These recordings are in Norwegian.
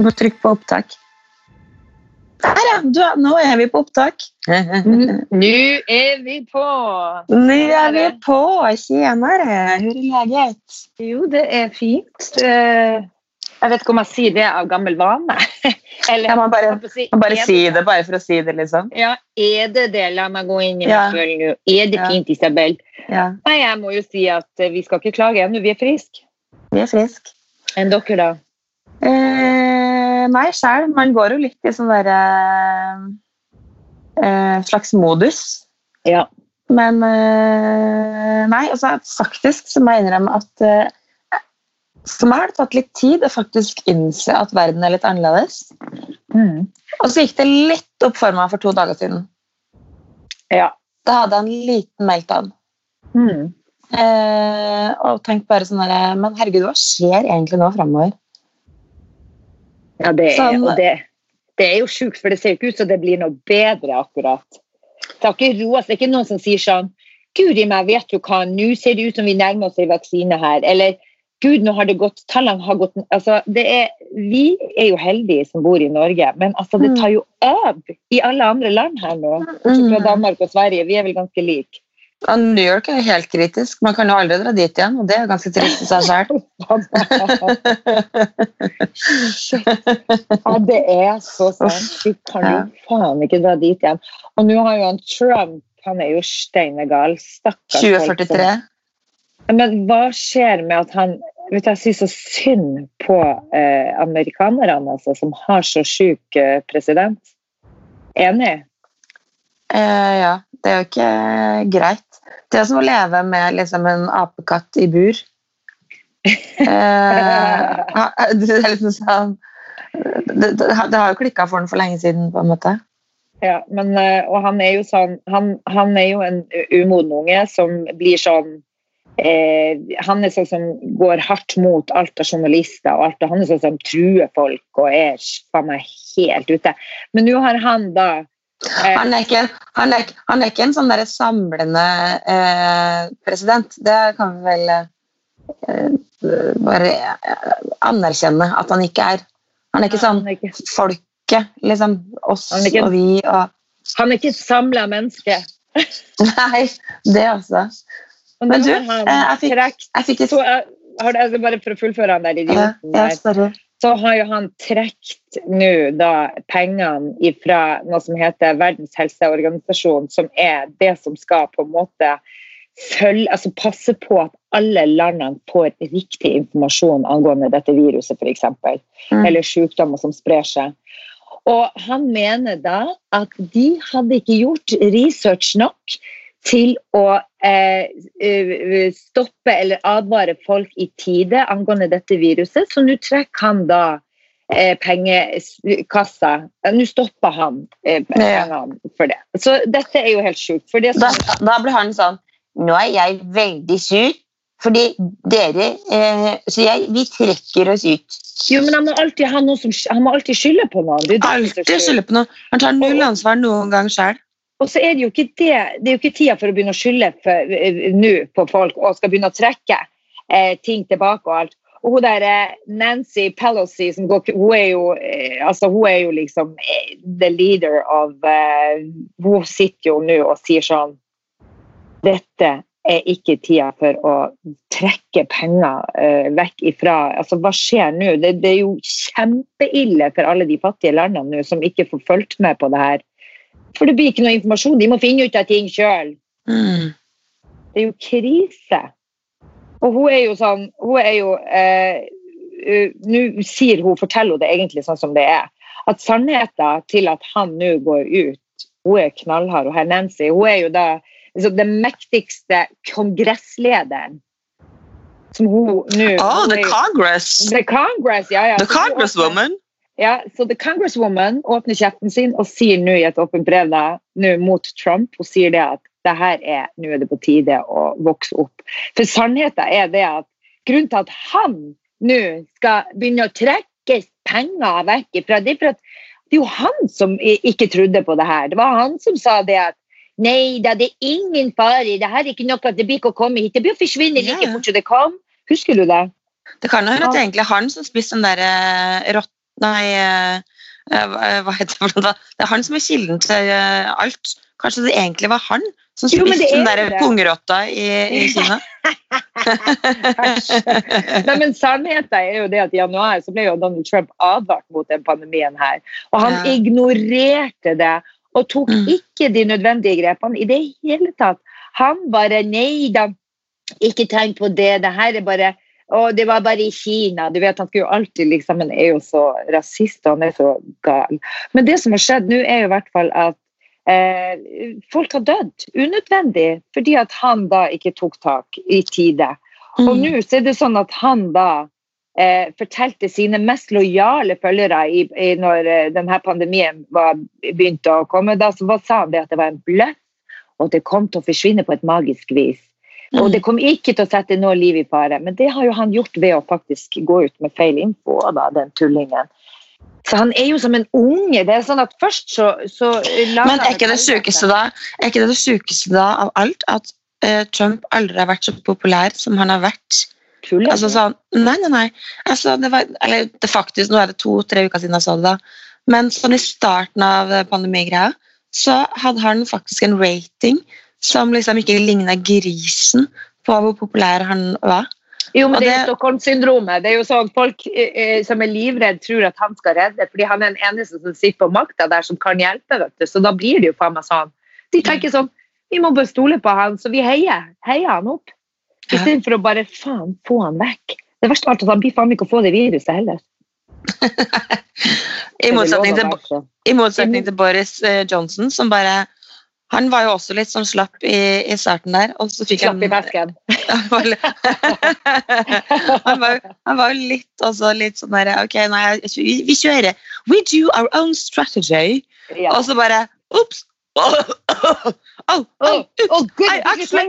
Du må trykke på opptak. Der, ja! Du, nå er vi på opptak. Nå er vi på! Nå er vi på! Tjenere! Hvor er leget? Jo, det er fint. Eh, Jeg vet ikke om jeg sier det av gammel vane. Eller Ja, man bare, si, man bare er si det bare for å si det, liksom. Ja, er det det? La meg gå inn i Ja. meg selv nå. Er det fint, Isabel? Ja, Nei, jeg må jo si at eh, vi skal ikke klage ennå. Vi er friske. vi er friske. Enn dere, da? Eh, nei, sjæl. Man går jo litt i sånn derre eh, slags modus. Ja. Men eh, nei, altså faktisk så må jeg innrømme at eh, for meg har det tatt litt tid å faktisk innse at verden er litt annerledes. Mm. Og så gikk det litt opp for meg for to dager siden. Ja. Da hadde jeg en liten meltdown. Mm. Eh, og tenkte bare sånn der, Men herregud, hva skjer egentlig nå framover? Ja det, er, Sånn- og det, det er jo sjukt, for det ser jo ikke ut som det blir noe bedre akkurat. Det har ikke roet seg. Det er ikke noen som sier sånn Guri meg, vet du hva, nå ser det ut som vi nærmer oss en vaksine her. Eller Gud, nå har det gått Tallene har gått altså, det er, Vi er jo heldige som bor i Norge, men altså, det Mm. tar jo av i alle andre land her nå. Bortsett fra Danmark og Sverige. Vi er vel ganske like. New York er helt kritisk. Man kan jo aldri dra dit igjen, og det er ganske trist i seg sjøl. Ja, det er så sant. Vi kan jo Ja. faen ikke dra dit igjen. Og nå har jo han Trump Han er jo steinegal. Stakkars 2043. Folk. Men hva skjer med at han vet du, Jeg syns så synd på eh, amerikanerne altså, som har så sjuk eh, president. Enig? Eh, ja, det er jo ikke greit. Det er som å leve med liksom, en apekatt i bur. Eh, det er liksom sånn det, det, har jo klikka for den for lenge siden, på en måte. Ja, men, eh, og han er jo sånn Han, han er jo en umoden unge som blir sånn eh, Han er sånn som går hardt mot alt av journalister og alt, og han er sånn som truer folk og er faen meg helt ute. Men nå har han da eh, Han er ikke, han er, han er ikke en sånn derre samlende eh, president. Det kan vi vel eh, bare eh, anerkjenne at han ikke er. Han er ikke sånn folket, liksom. Oss ikke- og vi og han er ikke et samla menneske. Nei, det også. Men du, eh, jeg fikk- Jeg fikk et så, eh, har det, altså bare for å fullføre han der ja, idioten ja, der. sorry. Så har jo han trukket nå da pengene fra noe som heter Verdens helseorganisasjon, som er det som skal på en måte følge, altså passe på at alle landene får riktig informasjon angående dette viruset, f.eks. Mm. Eller sykdommer som sprer seg. Og han mener da at de hadde ikke gjort research nok til å eh, eh, stoppe eller advare folk i tide angående dette viruset, så nå trekker han da eh, pengekassa. Nå stopper han eh, pengene for det. Så dette er jo helt sjukt. Det Da, som, da blir han sånn Nå er jeg veldig sur, fordi dere eh, Så jeg, vi trekker oss ut. jo, men han må alltid ha noe som Han må alltid skylde på noen. Som Alltid skylde på noe. Han tar null ansvar noen gang sjøl. Og så er det jo ikke det, det er jo ikke tida for å begynne å skylde eh, nå på folk og skal begynne å trekke eh, ting tilbake og alt. Og hun der eh, Nancy Pelosi, går, hun, er jo, eh, altså, hun er jo liksom the leader eh, Hun sitter jo nå og sier sånn Dette er ikke tida for å trekke penger eh, vekk ifra altså, Hva skjer nå? Det, det er jo kjempeille for alle de fattige landene nå som ikke får fulgt med på det her. For det blir ikke noe informasjon. De må finne ut av ting sjøl. Mm. Det er jo krise. Og hun er jo sånn Hun er jo eh, Nå sier hun, forteller hun det egentlig sånn som det er. At sannheten til at han nå går ut, hun er knallhard. Og her Nancy, hun er jo da liksom, den mektigste kongresslederen. Som hun nå Oh, hun the Congress! The Congress, ja, ja. The Congresswoman! Ja, så The Congresswoman åpner kjeften sin og sier nå i et åpent brev da, nå mot Trump og sier det at det her er, nå er det på tide å vokse opp. For sannheten er det at grunnen til at han nå skal begynne å trekke penger vekk fra det, for at det er jo han som ikke trodde på det her. Det var han som sa det at nei da, det er ingen fare, det her er ikke noe, det blir ikke å komme hit, det blir å forsvinne like fort som det kom. Husker du det? Det kan jo hende at det er egentlig han som spiste den der eh, rått- Nei, eh, eh, hva hva heter det for noe? da? Det er han som er kilden til eh, alt. Kanskje det egentlig var han som spiste den er der pungrotta i, i Kina? Nei, men Sannheten er jo det at i januar så ble jo Donald Trump advart mot den pandemien her. Og han Ja. ignorerte det og tok Mm. ikke de nødvendige grepene i det hele tatt. Han bare Nei da, ikke tenk på det. Det her er bare og det var bare i Kina. Du vet, Han skulle jo alltid liksom, Han er jo så rasist og han er så gal. Men det som har skjedd nå, er jo i hvert fall at eh, folk har dødd unødvendig fordi at han da ikke tok tak i tide. Og Mm. nå så er det sånn at han da eh, fortalte sine mest lojale følgere i, i når eh, denne pandemien var begynte å komme, da så sa han det at det var en bløff, og at det kom til å forsvinne på et magisk vis. Og Mm. det kom ikke til å sette noe liv i fare, men det har jo han gjort ved å faktisk gå ut med feil info, da, den tullingen. Så han er jo som en unge. det er sånn at Først så, så Men er ikke det et sykeste da Er ikke det sykeste da av alt at uh, Trump aldri har vært så populær som han har vært? Tuller Altså sånn, Nei, nei, nei. Altså, det var, eller det faktisk, Nå er det to-tre uker siden jeg så det, da. Men sånn i starten av eh, pandemigreia så hadde han faktisk en rating som liksom ikke ligna grisen på hvor populær han var. Jo, men det, det er Stockholm-syndromet. Det er jo sånn Folk eh, eh, som er livredd tror at han skal redde, fordi han er den eneste som sitter på makta der som kan hjelpe. vet du. Så da blir det jo faen meg sånn. De tenker sånn Vi må bare stole på han, så vi heier, heier han opp. Ja. Istedenfor å bare faen få han vekk. Det verste av alt at han blir faen ikke å få det viruset heller. I motsetning til, i motsetning til Boris eh, Johnson, som bare Han var jo også litt sånn slapp i, i starten der, og så fikk Slapp i han vesken. han han, var, jo litt også litt sånn der Ok, nei, vi, vi kjører. We do our own strategy. Ja. Og så bare Ops! Oh, oh, oh, gud, I actually-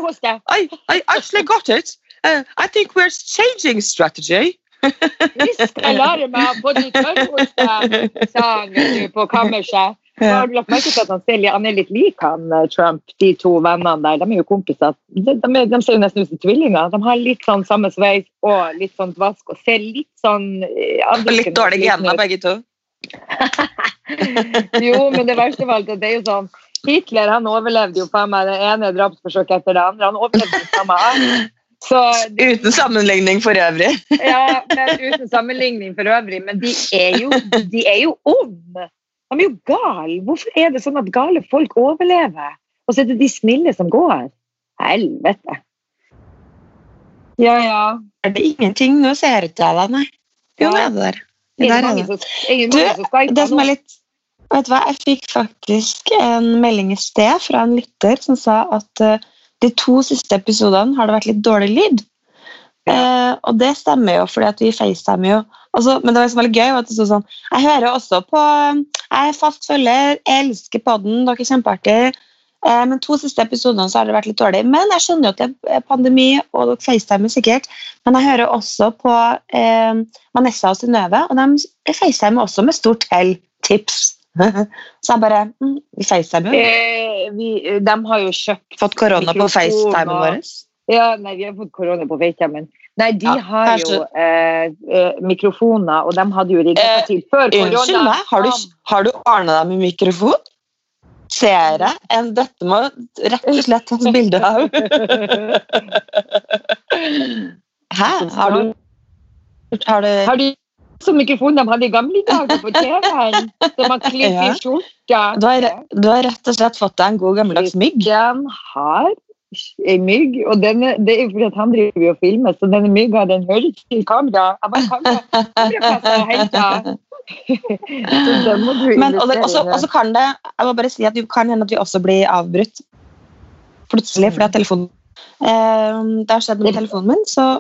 I, I actually got it. Uh, I think we're changing strategy. Visst, jeg lar meg på både tørrhoste, sang du, på kammerset. Ja. har du lagt merke til at han, ser, han er litt lik han eh, Trump, de to vennene der. De er jo kompiser. De, de, de ser jo nesten ut som tvillinger. De har litt sånn samme sveis og litt sånn dvask og ser litt sånn eh, Og litt dårlige gener, begge to. Jo, men det verste av alt at det er jo sånn Hitler han overlevde jo faen meg det ene drapsforsøket etter det andre. Han overlevde det samme. Så Uten sammenligning for øvrig. Ja, men uten sammenligning for øvrig. Men de er jo, de er jo onde. De er jo gale. Hvorfor er det sånn at gale folk overlever? Og så er det de snille som går. Helvete. Ja, ja. Er det ingenting? Nå ser jeg ikke jeg deg, nei. Jo, Ja. er det der. Det Der er det. Du, Det som er litt Vet du hva, jeg fikk faktisk en melding i sted fra en lytter som sa at uh, de to siste episodene har det vært litt dårlig lyd. Uh, og det stemmer jo, fordi at vi facetimer jo. Altså, men det var liksom veldig gøy. at det sto sånn, Jeg hører også på Jeg er fast følger, jeg elsker podden, dere er kjempeartige. Eh, men to siste episodene så har det vært litt dårlig. Men jeg skjønner jo at det er pandemi, og dere facetimer sikkert. Men jeg hører også på eh, Vanessa og Synnøve, og de facetimer også med stort hell. Tips. så jeg bare mm, Vi facetimer jo. Eh, vi, de har jo kjøpt Fått korona på facetimen vår. Ja, nei, vi har fått korona på FaceTimen. Nei, de Ja, har jo eh, eh, mikrofoner, og de hadde jo rigga Eh, til før korona. Unnskyld meg, har du, har du ordna deg med mikrofon? Ser jeg en Dette må rett og slett tas bilde av. Hæ? Har du Har du Har de så mikrofon de hadde i gamle dager på TV-en? Som man klipper Ja. i skjorta? du har, du rett og slett fått deg en god gammeldags mygg. Den har mygg, og denne, det er fordi at han driver og filmer, så denne mygga den hører til kamera. Jeg bare kamera, er. Så du Men også, også kan det Jeg må bare si at det kan hende at vi også blir avbrutt plutselig fordi at telefonen eh, Det har skjedd med telefonen min, så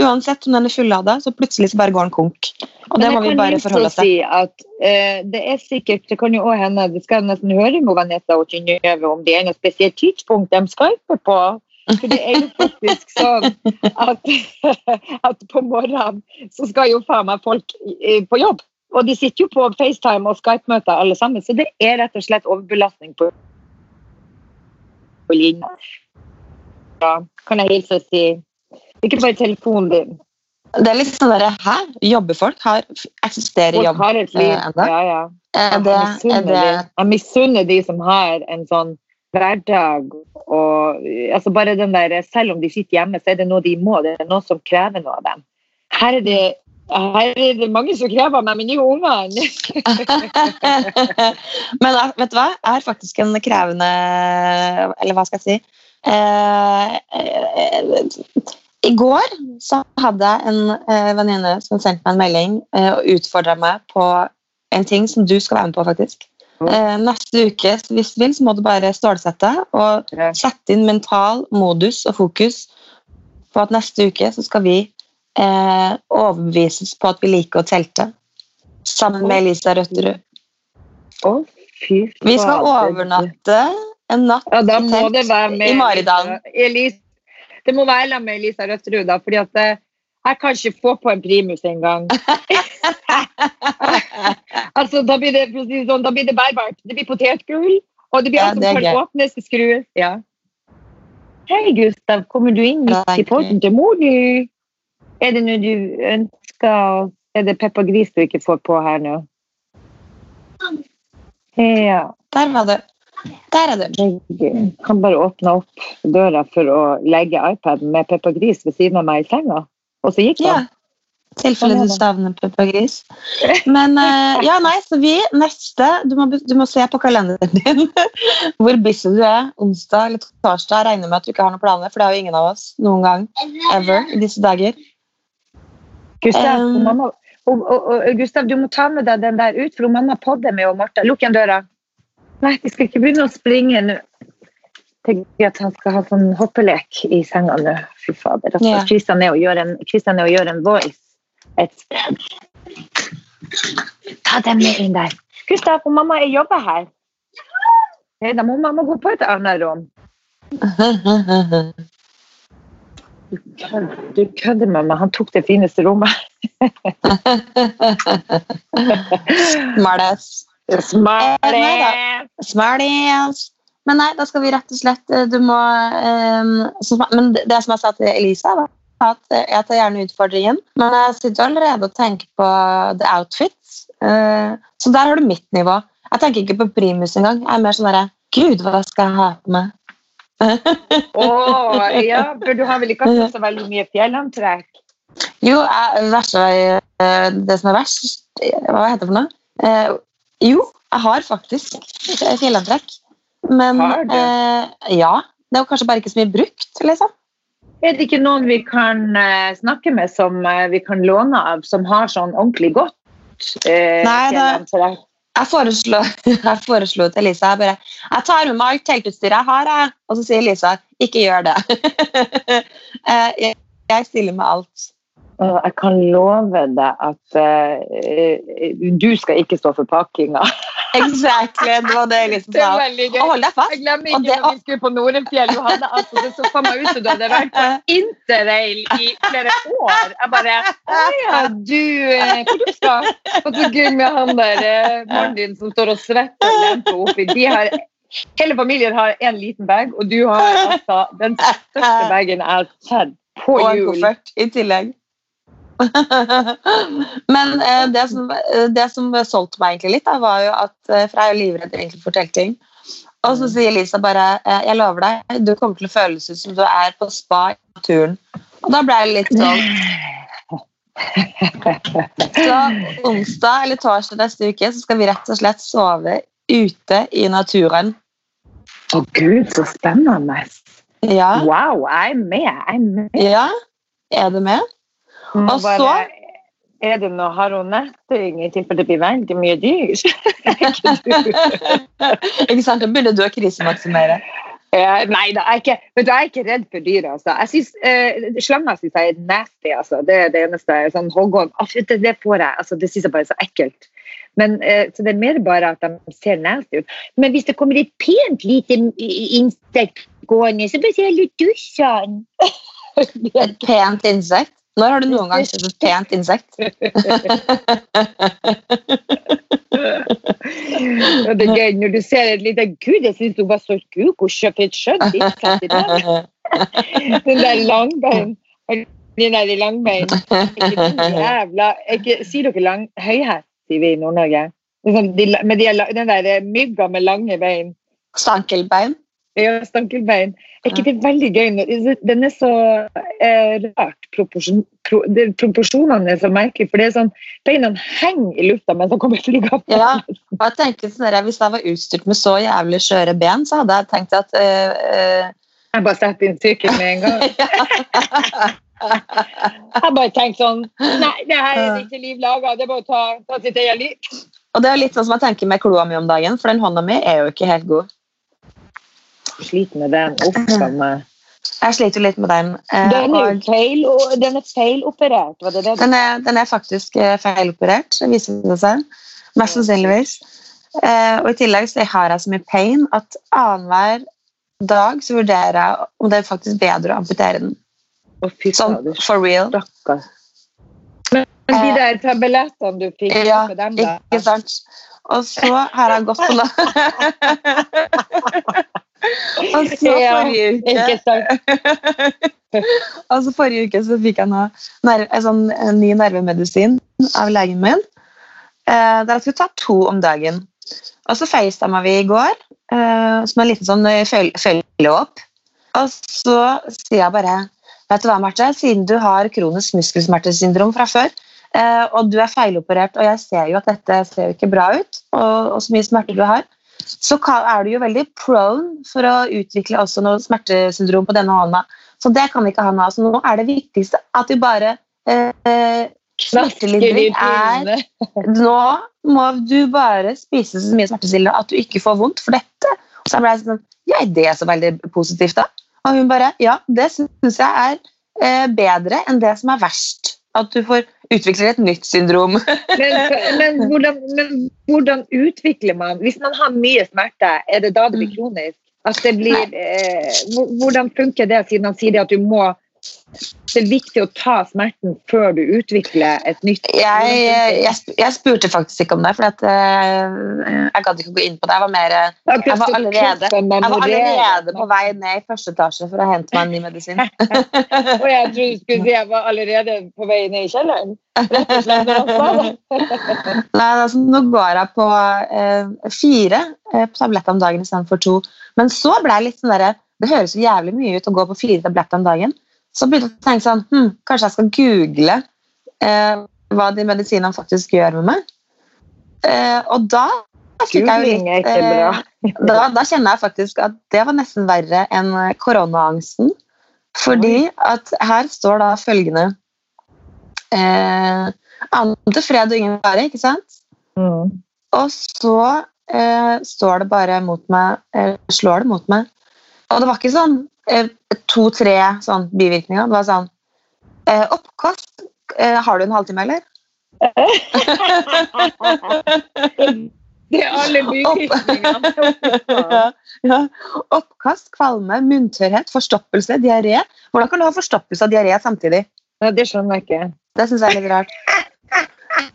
uansett om den er fullada, så plutselig så bare går den konk. Og det må vi bare forholde oss til. Si at, uh, det er sikkert, det kan jo også hende, det skal jeg nesten høre med Vanessa og Synnøve om det er noe spesielt tidspunkt de skyper på. For det er jo faktisk sånn at, at på morgenen så skal jo faen meg folk på jobb. Og de sitter jo på FaceTime og Skype-møter alle sammen, så det er rett og slett overbelastning på, på linja. Ja, kan jeg hilse og si. Ikke bare telefonen din. Det er litt sånn derre Hæ? Jobber folk? Har, eksisterer Folk jobb har et liv. ennå? Ja, ja. Det, jeg misunner de som har en sånn hverdag og altså bare den der, Selv om de sitter hjemme, så er det noe de må. Det er noe som krever noe av dem. Her er det, her er det mange som krever meg, men de ungene Men vet du hva? Jeg er faktisk en krevende Eller hva skal jeg si? Eh, eh, I går så hadde jeg en eh, venninne som sendte meg en melding eh, og utfordra meg på en ting som du skal være med på, faktisk. Eh, neste uke, hvis du vil, så må du bare stålsette og sette inn mental modus og fokus på at neste uke så skal vi eh, overbevises på at vi liker å telte. Sammen med Elisa Røtterud. Vi skal overnatte en natt Ja, i Maridalen. Elise, det må være sammen med Elisa Røtterud, da, fordi at eh, jeg kan ikke få på en primus engang. altså, da blir det, det sånn, da blir det bærbart. Det blir potetgull, og det blir Ja, alt som det kan åpnes og skrues. Ja. Hei, Gustav. Kommer du inn midt i det porten til mor nå? Er det noe du ønsker Er det Peppa Gris du ikke får på her nå? Ja. Der var du. Der er du. Jeg kan bare åpne opp døra for å legge iPaden med Peppa Gris ved siden av meg i senga. Og så gikk Ja. han. I tilfelle du savner Peppa Gris. Men eh, ja, nei, så vi neste Du må, du må se på kalenderen din hvor busy du er. Onsdag eller torsdag. Regner med at du ikke har noen planer, for det har jo ingen av oss noen gang ever i disse dager. Gustav, Um, mamma, og, og, og, Gustav, du må ta med deg den der ut, for mamma podder med og Martha. Lukk igjen døra. Nei, de skal ikke begynne å springe nå. Tenker at han skal ha sånn hoppelek i senga nå. Fy fader. Altså, Ja. Kristian er er å gjøre en voice et sted. Ta dem med inn der. Gustav, og mamma, er jobber her. Nei, da må mamma gå på et annet rom. Du kødder med meg. Han tok det fineste rommet. Smartass. Smart! Smarties. Men nei, da skal vi rett og slett eh, Du må um, så, Men det som jeg sa til Elisa, var at eh, jeg tar gjerne utfordringen. Men jeg sitter allerede og tenker på the outfits. Uh, så der har du mitt nivå. Jeg tenker ikke på primus engang. Jeg er mer sånn derre Gud, hva skal jeg ha på meg? Åh, ja, for du har vel ikke hatt så veldig mye fjellantrekk? Jo, jeg, verste, det som er verst Hva heter det for noe? Jo, jeg har faktisk fjellantrekk. Men Har du? eh, ja. Det er jo kanskje bare ikke så mye brukt, liksom. Er det ikke noen vi kan eh, snakke med som eh, vi kan låne av, som har sånn ordentlig godt eh, Nei, fjellantrekk? Jeg foreslo, jeg foreslo til Elisa jeg bare, jeg tar med meg alt teltutstyret jeg har, jeg. og så sier Elisa ikke gjør det. Eh, jeg, jeg stiller med alt. Jeg kan love deg at uh, du skal ikke stå for pakkinga. Exactly, det var det sa. hold deg fast. Jeg glemmer ikke det- når vi skulle på Norenfjell. Du hadde altså, det så for meg ut som du hadde vært på interrail i flere år. Jeg bare Å ja, du eh, Hvor du skal? Og så gøy med han der eh, mannen din som står og svetter og lemper oppi. De har Hele familien har en liten bag, og du har altså den største bagen jeg har sett på Og en jul. koffert i tillegg. Men eh, det, som, eh, det som solgte meg egentlig litt, da, var jo at eh, For jeg er jo livredd egentlig for telting. Og så sier Lisa bare eh, Jeg lover deg, du kommer til å føles ut som du er på spa i naturen. Og da ble jeg litt sånn Så onsdag eller torsdag neste uke så skal vi rett og slett sove ute i naturen. Å gud, så spennende. Ja. Wow, jeg er med. Jeg er med. ja. Er du med? Må Og bare- så- Er det noe haronetting i tilfelle det blir veldig mye dyr? Ikke? Sant? Da begynner du å krisemaksimere. Eh, nei da, jeg er ikke, jeg er ikke redd for dyr. Altså. Jeg synes, eh, Slanger syns jeg er nasty. Altså. Det er det eneste. Sånn, hoggorm, det, det får jeg. Altså, det syns jeg bare er så ekkelt. Men, eh, så det er mer bare at de ser nasty ut. Men hvis det kommer et pent lite insekt gående, så blir jeg litt dusjan. Et pent insekt. Når har du noen gang sett et pent insekt? Det er gøy når du ser et lite Gud, jeg syns du var så gud, hun kjøper et skjønt insekt i den. Den der langbein. Den De der langbein. Jævla ikke, Sier dere lang høyhest, sier vi i Nord-Norge? Liksom de, de, den der mygga med lange bein. Stankelbein. Ja, stankelbein. Er ikke det veldig gøy? Den er så eh, rart. Proporsjon, pro, det, proporsjonene er så merkelige, for det er sånn beina henger i lufta mens de kommer flygende. Ja. Og jeg tenkte sånn der, Hvis jeg var utstyrt med så jævlig skjøre ben, så hadde jeg tenkt at eh, Jeg bare setter inn sykkel med en gang. Jeg bare tenkte sånn Nei, det her er ikke liv laga. Det er bare å ta, ta sitt eget liv. Og det er litt sånn som jeg tenker med kloa mi om dagen, for den hånda mi er jo ikke helt god. Sliter med den. Uff. Jeg sliter litt med den. eh, Den er feil, den er feiloperert, var det det? den, er, den er faktisk eh, feiloperert, viser det seg. Mest sannsynligvis. Eh, og i tillegg så har jeg så mye pain at annenhver dag så vurderer jeg om det er faktisk bedre å amputere den. Sånn for real. Stakkars. Men men de der tablettene du fikk Ja, med dem, da? ikke sant? Og så har jeg gått på noe Og så Ja, forrige uke Altså, så forrige uke så fikk jeg noe, en, sånn, en ny nervemedisin av legen min. Eh, der jeg skulle ta to om dagen. Og så facetima vi i går, eh, som en liten sånn eh, følge-opp. Og så sier jeg bare Vet du hva, Marte, siden du har kronisk muskelsmertesyndrom fra før, eh, og du er feiloperert, og jeg ser jo at dette ser jo ikke bra ut, og, og så mye smerter du har, så er du jo veldig prone for å utvikle også noe smertesyndrom på denne hånda. Så det kan ikke ha nå. Så nå er det viktigste at du bare eh, Smertelindring er. Nå må du bare spise så mye smertestillende at du ikke får vondt for dette. Og så ble jeg sånn Ja, er det så veldig positivt, da? Og hun bare Ja, det syns jeg er eh, bedre enn det som er verst. At du får utvikler et nytt syndrom. Men, men, hvordan, men hvordan utvikler man Hvis man har mye smerte, er det da det blir kronisk? At det blir, eh, hvordan funker det, siden han sier at du må Det er viktig å ta smerten før du utvikler et nytt Jeg, jeg, jeg spurte faktisk ikke om det, for at, eh, jeg gadd ikke å gå inn på det. Jeg var, mer, jeg var allerede, jeg var allerede på vei ned i første etasje for å hente meg en ny medisin. Og jeg trodde du skulle si jeg var allerede på vei ned i kjelleren. Nei, altså, nå går jeg på eh, fire eh, tabletter om dagen istedenfor to. Men så ble jeg litt sånn derre Det høres så jævlig mye ut å gå på fire tabletter om dagen. Så begynte jeg å tenke sånn hm, Kanskje jeg skal google eh, hva de medisinene faktisk gjør med meg. Eh, og da fikk jeg jo litt eh, da, da kjenner jeg faktisk at det var nesten verre enn koronaangsten. Fordi at her står da følgende eh, Ante fred og ingen fare, ikke sant? Mm. Og så eh, står det bare mot meg Slår det mot meg. Og det var ikke sånn to-tre sånn bivirkninger. Det var sånn eh, Oppkast. Eh, har du en halvtime, eller? Det er alle bivirkningene. ja, ja. Oppkast, kvalme, munntørrhet, forstoppelse, diaré. Hvordan kan du ha forstoppelse og diaré samtidig? Ja, det skjønner jeg ikke. Det syns jeg er litt rart.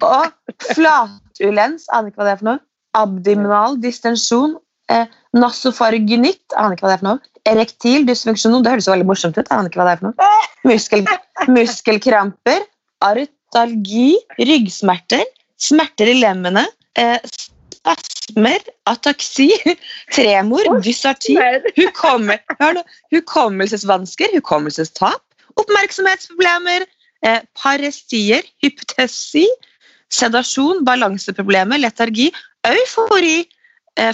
Og flatulens, aner ikke hva det er for noe. Abdominal distensjon. Eh, nasofargynitt, aner ikke hva det er for noe. Erektil dysfunksjon, det høres veldig morsomt ut. aner ikke hva det er for noe. Muskel, muskelkramper. Artalgi, ryggsmerter, smerter i lemmene. Eh, spasmer, ataksi, tremor, dysarti, hukomme, hukommelsesvansker, hukommelsestap, oppmerksomhetsproblemer, eh, parestier, hypotesi, sedasjon, balanseproblemer, letargi, eufori,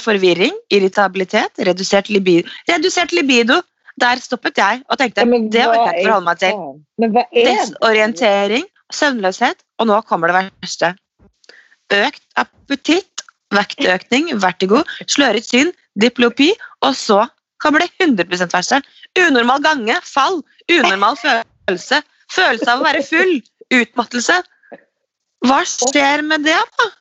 forvirring, irritabilitet, redusert libido. Redusert libido! Der stoppet jeg og tenkte Ja, det orker jeg ikke forholde meg til. Men hva er? Desorientering, søvnløshet, og nå kommer det verste. Økt appetitt, vektøkning, vertigo, sløret syn, diplopi, og så kommer det 100 verste. Unormal gange, fall, unormal følelse, følelse av å være full, utmattelse. Hva skjer med det, da?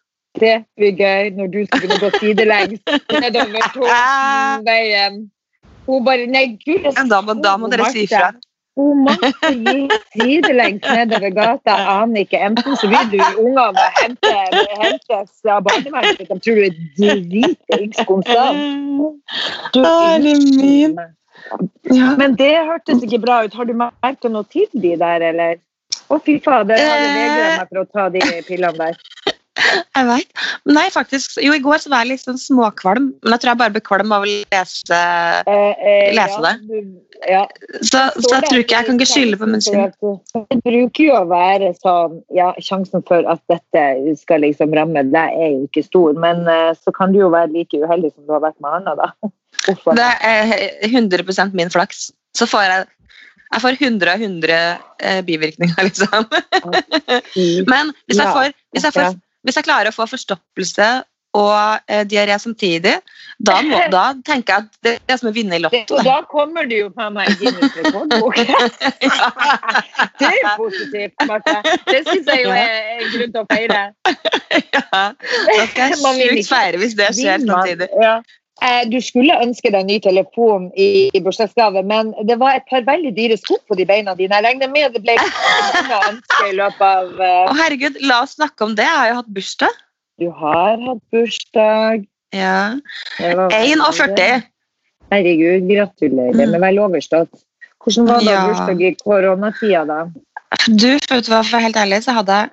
Det blir gøy når du skal begynne å gå sidelengs nedover Torsenveien. Hun bare Nei, gud. Da må, da må dere si ifra. Hun måtte gi sidelengs nedover gata. Jeg aner ikke. Enten så vil du ungene hente, hentes av barnevernet, de tror du er dritings konstant. Men det hørtes ikke bra ut. Har du merka noe til de der, eller? Å, fy fader, jeg hadde Eh. meg for å ta de pillene der. Jeg vet. Nei, faktisk. Jo, i går så var jeg litt sånn småkvalm, men jeg tror jeg bare ble kvalm av å lese Eh, eh, Lese ja, det. du- Ja. Så, så jeg tror ikke jeg kan ikke skylde på munnen. Det bruker jo å være sånn Ja, sjansen for at dette skal liksom ramme deg, er jo ikke stor. Men eh, så kan du jo være like uheldig som du har vært med Anna, da. Hvorfor? Det er 100 min flaks. Så får jeg jeg får 100 av 100 eh, bivirkninger, liksom. Men hvis jeg, får, hvis, jeg får. Hvis jeg klarer å få forstoppelse og eh, diaré samtidig, da, må, da tenker jeg at det er som å vinne i Lotto. da kommer du jo på meg i Guinness rekordbok. Det er jo positivt, Marte. Det syns jeg jo er en grunn til å feire. Ja, da skal jeg sjukt feire hvis det skjer samtidig. Ja. Eh, Du skulle ønske deg en ny telefon i, i bursdagsgave, men det var et par veldig dyre sko på de beina dine. Jeg regner med det ble ønske i løpet av Å herregud, la oss snakke om det. Jeg har jo hatt bursdag. Du har hatt bursdag. Ja. Det var- 41. Herregud, gratulerer med vel overstått. Hvordan var det Ja. bursdag i koronatida, da? Du, vet du hva, for å være helt ærlig, så hadde jeg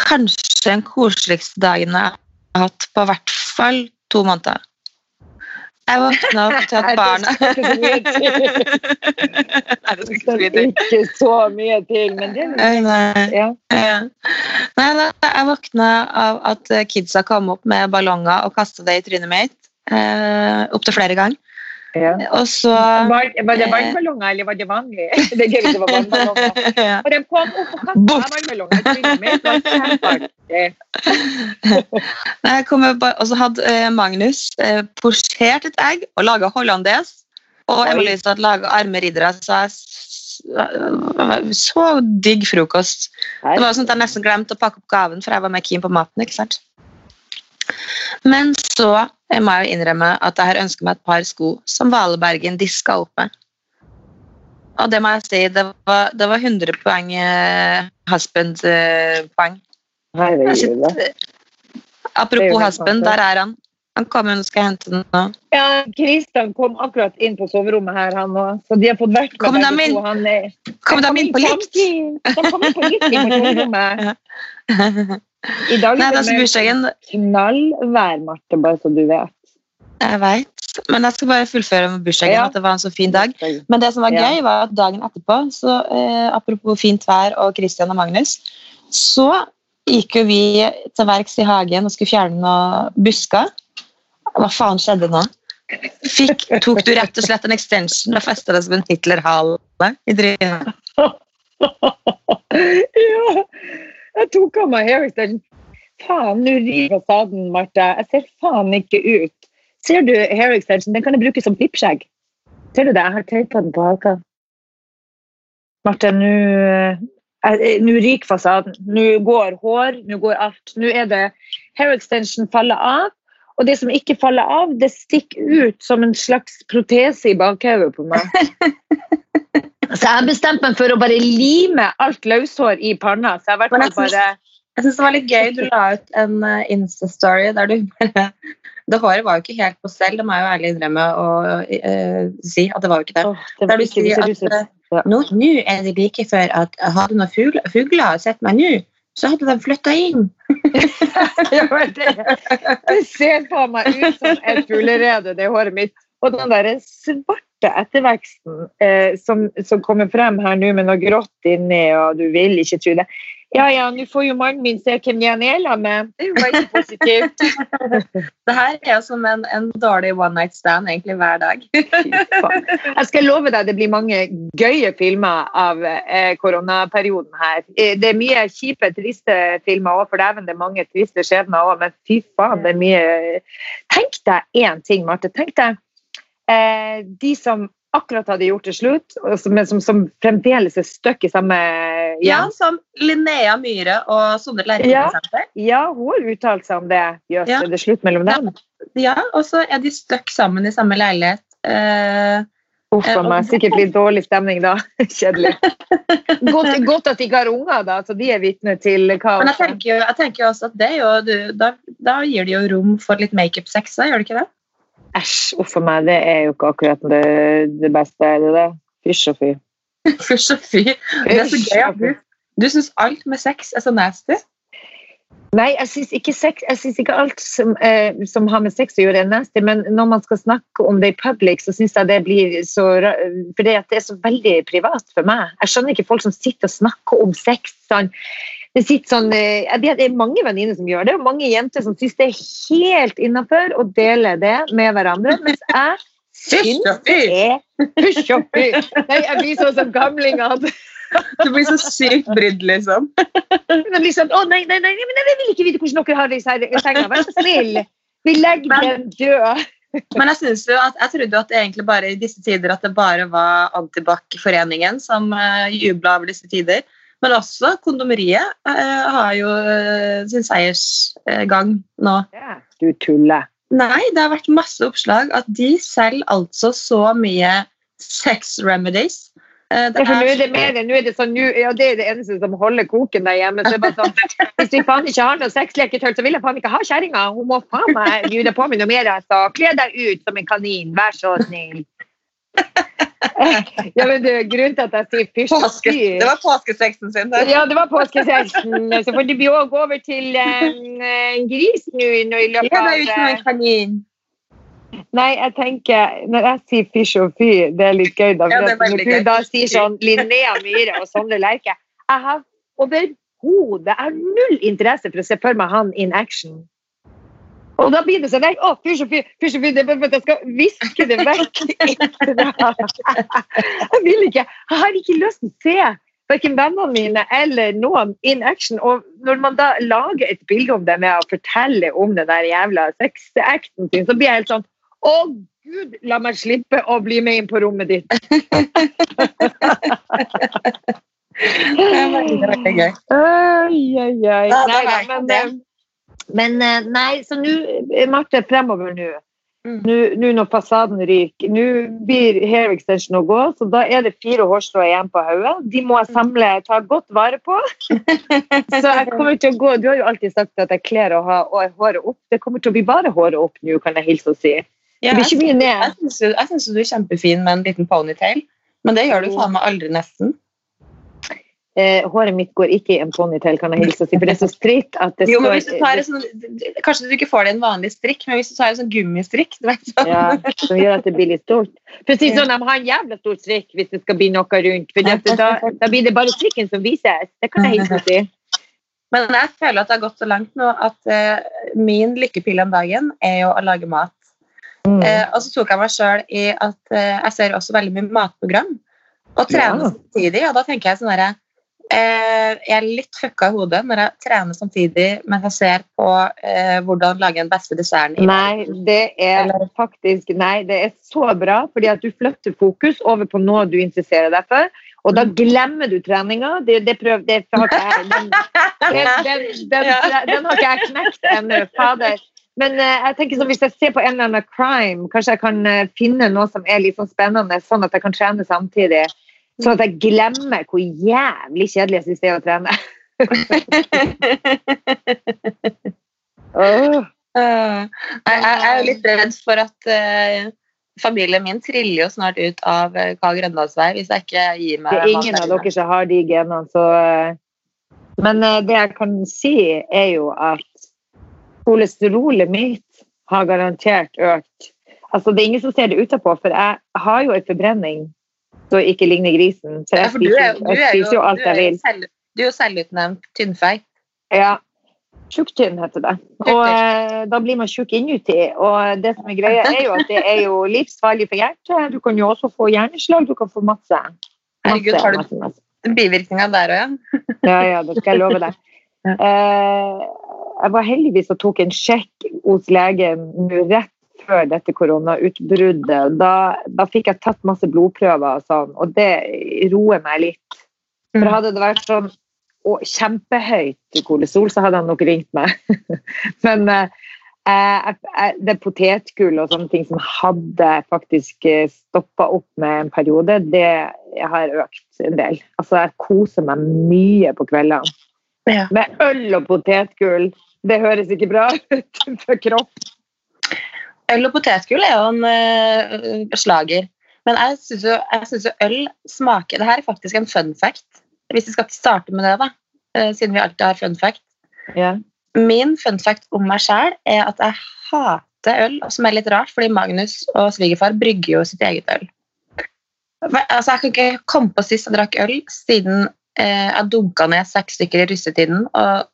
kanskje den koseligste dagen jeg har hatt på hvert fall to måneder. Jeg våkna opp til at barna Det så mye Nei, det skal ikke så mye Det til. er ikke så mye til, men det er Nei, nei. ja. Ja. Nei, da, jeg våkna av at kidsa kom opp med ballonger og kasta det i trynet mitt. Eh, Opptil flere ganger. Ja. Og så Var, var det varmballonger, eller var det vanlig? Det er det var varmballonger. ja. Og de kom opp og kasta varmballonger. Det var og så hadde eh, Magnus eh, posjert et egg og laga hollandes. Og Oi. Emily hadde laga arme riddere, så jeg så digg frokost. Det var sånn at jeg nesten glemte å pakke opp gaven, for jeg var mer keen på maten. ikke sant? Men så eh, må jo innrømme at jeg har ønska meg et par sko som Valebergen diska opp med. Og det må jeg si, det var, det var 100 poeng eh, husband-poeng. Herregud. da. Det er Apropos husband, der er han. Han kommer og skal hente den nå. Ja, Kristian kom akkurat inn på soverommet her, han òg. Så de har fått vært med Kom de begge inn? to. Han Kom de inn på likt? De kom inn på likt inn på soverommet. I dag Nei, er det bursdagen. knall værmarte, bare så du vet. Jeg veit. Men jeg skal bare fullføre med bursdagen. Ja. At det var en så fin dag. Men det som var gøy, var at dagen etterpå, så eh, apropos fint vær og Christian og Magnus, så gikk jo vi til verks i hagen og skulle fjerne noen busker. Hva faen skjedde nå? Fikk, tok du rett og slett en extension og festa det som en Hitler-hale i trynet? ja, jeg tok av meg hair extension. Faen, nå rir fasaden, Marte. Jeg ser faen ikke ut. Ser du hair extension? Den kan jeg bruke som klippskjegg. Ser du det? Jeg har teipa den på haka. Marte, nå eh, Nå ryker fasaden. Nå går hår, nå går alt. Nå er det hair extension faller av. Og det som ikke faller av, det stikker ut som en slags protese i bakhodet på meg. Så jeg bestemte meg for å bare lime alt løshår i panna. Så jeg synes- bare Jeg syns det var litt gøy. Du la ut en eh, Insta-story der du bare Det håret var jo ikke helt på selv, det må jeg jo ærlig innrømme å uh, si at det var jo ikke det. Oh, det Der du sier at eh, nå, nå er det like før at hadde noen fugler, fugler sett meg nå, så hadde de flytta inn. Ja, det, det ser på meg ut som et fuglerede, det håret mitt. Og den der svarte etterveksten eh, som, som kommer frem her nå med noe grått inni, og du vil ikke tro det. Ja, ja, nå får jo mannen min se hvem jeg er sammen med. Det er jo veldig positivt. Det her er jo som en, en dårlig one night stand egentlig hver dag. Jeg skal love deg det blir mange gøye filmer av eh, koronaperioden her. Eh, Det er mye kjipe, triste filmer òg, for dæven det er mange triste skjebner òg, men fy faen, det er mye Tenk deg én ting, Marte. Tenk deg eh, de som akkurat hadde gjort det slutt, men som, som fremdeles er stuck i samme Ja, hjem. som Linnea Myhre og Sondre Lerche. Ja. Ja, hun har uttalt seg om det. Jøss, Ja. er det slutt mellom dem? Ja, og så er de stuck sammen i samme leilighet. Eh, Uff a meg. Sikkert litt dårlig stemning da. Kjedelig. Godt, godt at de ikke har unger, da, så de er vitne til kaos. men jeg tenker, jo, jeg tenker også at det er jo du, da, da gir det jo rom for litt makeup-sex, da, gjør det ikke det? Æsj, uff a meg, det er jo ikke akkurat det, det beste. Er det det? Fysj og fy. Fysj og fy. Det er så gøy at du, du syns alt med sex er så nasty. Nei, jeg syns ikke, ikke alt som, eh, som har med sex å gjøre, er nasty, men når man skal snakke om det i public, så syns jeg det blir så For det er så veldig privat for meg. Jeg skjønner ikke folk som sitter og snakker om sex. Sånn. Det, sitter sånn, eh, det er mange venninner som gjør det, og mange jenter som syns det er helt innafor å dele det med hverandre, mens jeg syns og fy! det er! Nei, jeg blir sånn som gamlingene. Du blir så sykt brydd, liksom. De blir sånn, å nei, nei, nei, men jeg vil ikke vite hvordan dere har det i se- senga. Vær så snill. Vi legger den død. Men jeg synes jo at, jeg trodde at det egentlig bare i disse tider at det bare var Antibac-foreningen som uh, jubla over disse tider. Men også Kondomeriet eh, har jo eh, sin seiersgang nå. Ja, Du tuller. Nei, det har vært masse oppslag at de selger altså så mye sex remedies. Eh, Ja, for nå er det mer, nå er det sånn, nå, ja, det er det eneste som holder koken der hjemme. Så det er bare sånn, hvis vi faen ikke har noe sexleketøy, så vil jeg faen ikke ha kjerringa. Hun må faen meg lure på meg noe mer. Altså. Kle deg ut som en kanin, vær så snill. Ja, men du, grunnen til at jeg sier fysj og Påske, det var påskesexen sin. Der. Ja, det var påskesexen. Så får vi òg gå over til eh, en gris nå i løpet Ja, det av er ikke noe eh, kanin. Nei, jeg tenker Når jeg sier fysj og fy, det er litt gøy, da. Ja, det når du da sier sånn Linnea Myhre og Sondre Lerche Jeg har overhodet Jeg har null interesse for å se for meg han in action. Og da blir det sånn nei, å, fysj og fy, fysj og fy, det for at jeg skal viske det vekk. Jeg vil ikke. Jeg har ikke lyst til å se verken vennene mine eller noen in action. Og når man da lager et bilde om det med å fortelle om den der jævla sexacten sin, så blir jeg helt sånn Å, gud, la meg slippe å bli med inn på rommet ditt. Det er veldig, gøy. Oi, oi, oi. Nei, men, men eh, nei, så nå, eh, Marte, fremover nå. Mm. Nå nå når fasaden ryker, nå blir hair extension å gå, så da er det fire hårstrå igjen på hodet. De må jeg samle, ta godt vare på. Så jeg kommer til å gå, Du har jo alltid sagt at jeg kler å ha og håret opp. Det kommer til å bli bare håret opp nå, kan jeg hilse og si. Ja. Jeg syns du er kjempefin med en liten ponytail, men det gjør du faen meg aldri nesten. Eh, håret mitt går ikke i en ponytail, kan jeg hilse og si, for det er så stritt at det Jo, men hvis du tar sånn, Kanskje du ikke får det i en vanlig strikk, men hvis du tar en sånn gummistrikk du vet, sånn. Ja, som gjør at det blir litt stort. Si sånn, De har en jævla stor strikk hvis det skal bli noe rundt. For dette, da, da blir det bare strikken som vises. Det kan jeg hilse og si. Men jeg føler at det har gått så langt nå at uh, min lykkepille om dagen er jo å lage mat. Mm. Uh, og så tok jeg meg sjøl i at uh, jeg ser også veldig mye matprogram. Og trener Ja. samtidig. Og da tenker jeg sånn herre Jeg er litt fucka i hodet når jeg trener samtidig mens jeg ser på eh, hvordan lage den beste desserten. Nei, det er Eller- faktisk Nei, det er så bra, fordi at du flytter fokus over på noe du interesserer deg for. Og da glemmer du treninga. Det, det, prøv, det har ikke jeg den, den, den, den, den har ikke jeg knekt ennå. Fader. Men eh, jeg tenker sånn, hvis jeg ser på en eller annen crime, kanskje jeg kan eh, finne noe som er litt sånn spennende, sånn at jeg kan trene samtidig. Sånn at jeg glemmer hvor jævlig kjedelig jeg syns det er å trene. oh. Eh, jeg, jeg er jo litt redd for at uh, familien min triller jo snart ut av Karl Grøndals vei hvis jeg ikke gir meg Det er ingen av dere som har de genene, så uh, Men eh, det jeg kan si, er jo at kolesterolet mitt har garantert økt. Altså, det er ingen som ser det utapå, for jeg har jo en forbrenning som ikke ligner grisen. Så Ja, for spiser, er, jeg spiser, jo, jo alt jeg vil. selv, du er jo selvutnevnt tynnfeit. Ja. Tjukktynn heter det. Og eh, da blir man tjukk inuti. Og det som er greia, er jo at det er jo livsfarlig for hjertet. Du kan jo også få hjerneslag, du kan få masse. Herregud, har du masse, masse. bivirkninger der òg, ja? Ja, ja, det skal jeg love deg. Eh, jeg var heldigvis og tok en sjekk hos legen rett før dette koronautbruddet. Da, da fikk jeg tatt masse blodprøver og sånn, og det roer meg litt. For hadde det vært sånn og kjempehøyt kolesterol, så hadde han nok ringt meg. Men eh, det potetgull og sånne ting som hadde faktisk stoppa opp med en periode, det har økt en del. Altså, jeg koser meg mye på kveldene. Ja. Med øl og potetgull. Det høres ikke bra ut for kropp. Øl og potetgull er jo en uh, slager. Men jeg syns jo, jo øl smaker Det her er faktisk en fun fact, hvis vi skal starte med det, da. Uh, siden vi alltid har fun fact. Yeah. Min fun fact om meg sjæl er at jeg hater øl, som er litt rart, fordi Magnus og svigerfar brygger jo sitt eget øl. Altså, jeg kan ikke komme på sist jeg drakk øl siden eh, jeg dunka ned seks stykker i russetiden. Og,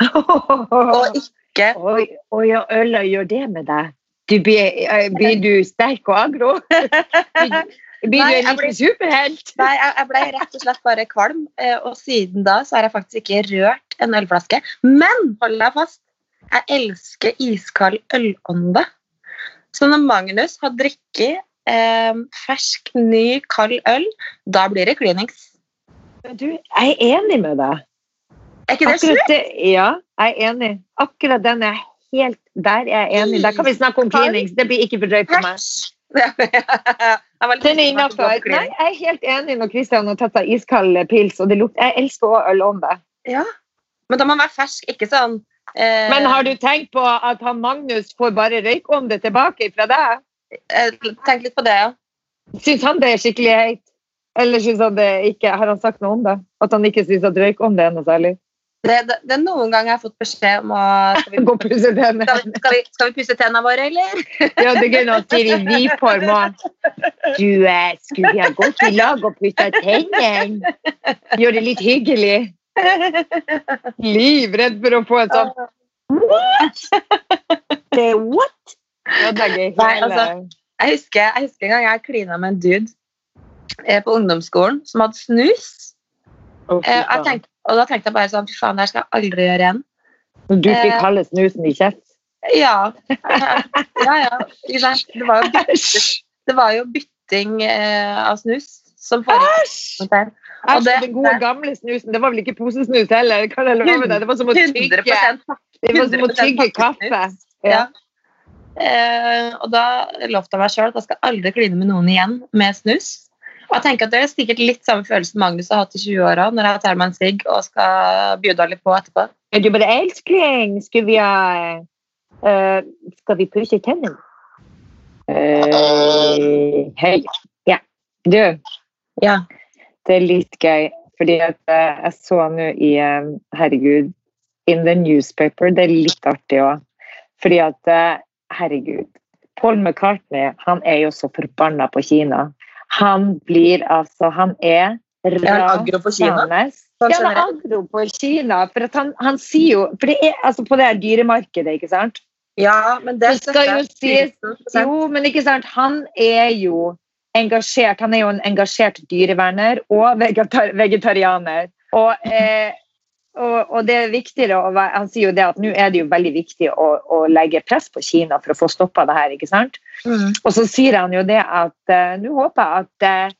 og ikke Oi, oi, øla gjør det med deg. Du blir, eh, blir du sterk og agro? Blir du Nei, en jeg blir- liten superhelt? Nei, jeg, jeg ble rett og slett bare kvalm, eh, og siden da så har jeg faktisk ikke rørt en ølflaske. Men hold deg fast, jeg elsker iskald ølånde. Så når Magnus har drikket eh, fersk, ny, kald øl, da blir det klinings. Du, jeg er enig med deg. Er ikke det slutt? ja, jeg er enig. Akkurat den er helt der er jeg enig. Der kan vi snakke om cleanings. Det blir ikke for drøyt for meg. Den er om det innafor. Nei, jeg er helt enig når Christian har tatt seg iskald pils, og det lukter Jeg elsker også ølånde. Ja. Men da må man være fersk, ikke sånn eh, Men har du tenkt på at han Magnus får bare røykånde tilbake fra deg? eh, Tenk litt på det, ja. Syns han det er skikkelig heit? Eller synes han det ikke, har han sagt noe om det? At han ikke syns at røykånde er noe særlig? Det, det, det er noen ganger jeg har fått beskjed om å Skal vi, Gå og pusse tennene. skal vi, skal vi, skal vi pusse tennene våre, eller? Ja, det er noe til vi får og Du, eh, skulle vi ha gått i lag og pussa tennene? Gjør det litt hyggelig. Livredd for å få en sånn What?! Det er what? Ødelegger Nei, altså, Jeg husker, jeg husker en gang jeg klina med en dude eh, på ungdomsskolen som hadde snus. Oh, jeg tenkte, og da tenkte jeg bare sånn Fy faen, det her skal jeg aldri gjøre igjen. Du fikk eh, halve snusen i kjeft. Ja. ja, ja. Det var jo, bytting, det var jo bytting eh, av snus som foregikk. Æsj! Den gode gamle snusen. Det var vel ikke posesnus heller? Kan jeg love deg? Det var som å tygge, det var som å tygge kaffe. Ja. Ja. Eh, og da lovte jeg meg sjøl at jeg skal aldri kline med noen igjen med snus. Og jeg tenker at Det er sikkert litt samme følelse Magnus har hatt i 20-åra når jeg tar meg en sigg og skal bjuda litt på etterpå. Er du bare 'Elskling, Skal vi eh, Skal vi pusse tennene?' Uh, Hei. Ja. Du, Ja. det er litt gøy, fordi eh, jeg så nå i eh, Herregud, in the newspaper. Det er litt artig òg. Fordi at Herregud. Paul McCartney han er jo så forbanna på Kina. Han blir altså Han er rasende. Sånn Ja, han er agro på Kina. For han, han sier jo For det er altså på det her dyremarkedet, ikke sant? Ja, men det Det skal jo sies Jo, men ikke sant, han er jo engasjert. Han er jo en engasjert dyreverner og vegetar vegetarianer. Og, eh, og, og det er viktigere å være, Han sier jo det at nå er det jo veldig viktig å, å legge press på Kina for å få stoppa det her. ikke sant? Mm. Og så sier han jo det at uh, nå håper jeg at uh,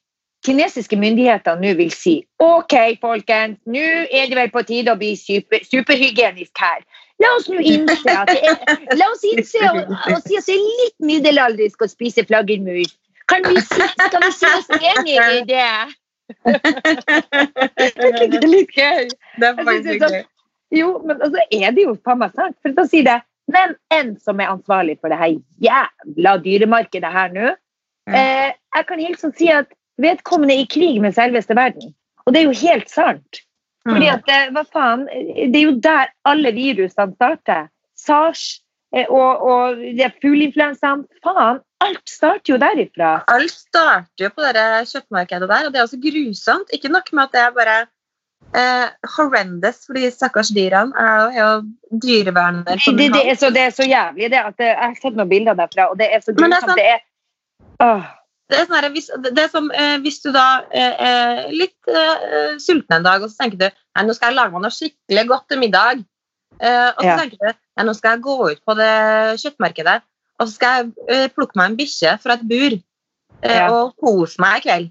kinesiske myndigheter nå vil si OK, folkens, nå er det vel på tide å bli super, superhygienisk her. La oss nå innse at det er, la oss innse og, og si at det er litt middelaldersk å spise flaggermus. Kan vi si, skal vi si oss enige i det? Er det litt gøy? Det er faktisk er. Jo, men altså er det jo faen meg sant. For da sier det men en som er ansvarlig for det her jævla dyremarkedet her nå. Mm. Eh, jeg kan hilse og si at vedkommende er i krig med selveste verden. Og det er jo helt sant. Fordi Mm. at, eh, hva faen, Det er jo der alle virusene starter. SARS eh, og, og er fugleinfluensaen. Faen, alt starter jo derifra. Alt starter jo på det kjøttmarkedet der, og det er også grusomt. Ikke nok med at det er bare eh, horrendous for de stakkars dyrene. Jeg er jo- er dyreverner. Det, som det, er så, det er så jævlig det at jeg har sett noen bilder derfra, og det er så Men det er grusomt. Det er, Det er, sånn her, hvis, det er som eh, hvis du da eh, er litt eh, sulten en dag, og så tenker du nei, nå skal jeg lage meg noe skikkelig godt til middag. Eh, og så Ja. tenker du nei, nå skal jeg gå ut på det kjøttmarkedet og så skal jeg eh, plukke meg en bikkje fra et bur eh, Ja. og kose meg i kveld.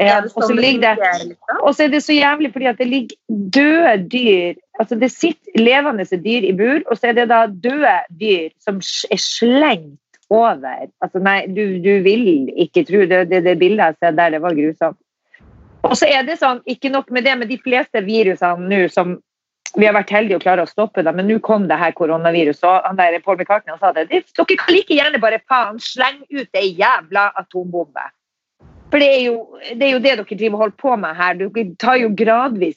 Ja, og så sånn ligger det liksom? Og så er det så jævlig fordi at det ligger døde dyr Altså det sitter levende dyr i bur, og så er det da døde dyr som er slengt over. Altså nei, du, du vil ikke tro det, det, det bildet jeg ser der, det var grusomt. Og så er det sånn, ikke nok med det, men de fleste virusene nå som vi har vært heldige og klarer å stoppe det, men nå kom det her koronaviruset. og han der Paul McCartney han sa det, Dere kan like gjerne bare faen slenge ut ei jævla atombombe. For det er, jo, det er jo det dere driver og holder på med her. Dere tar jo gradvis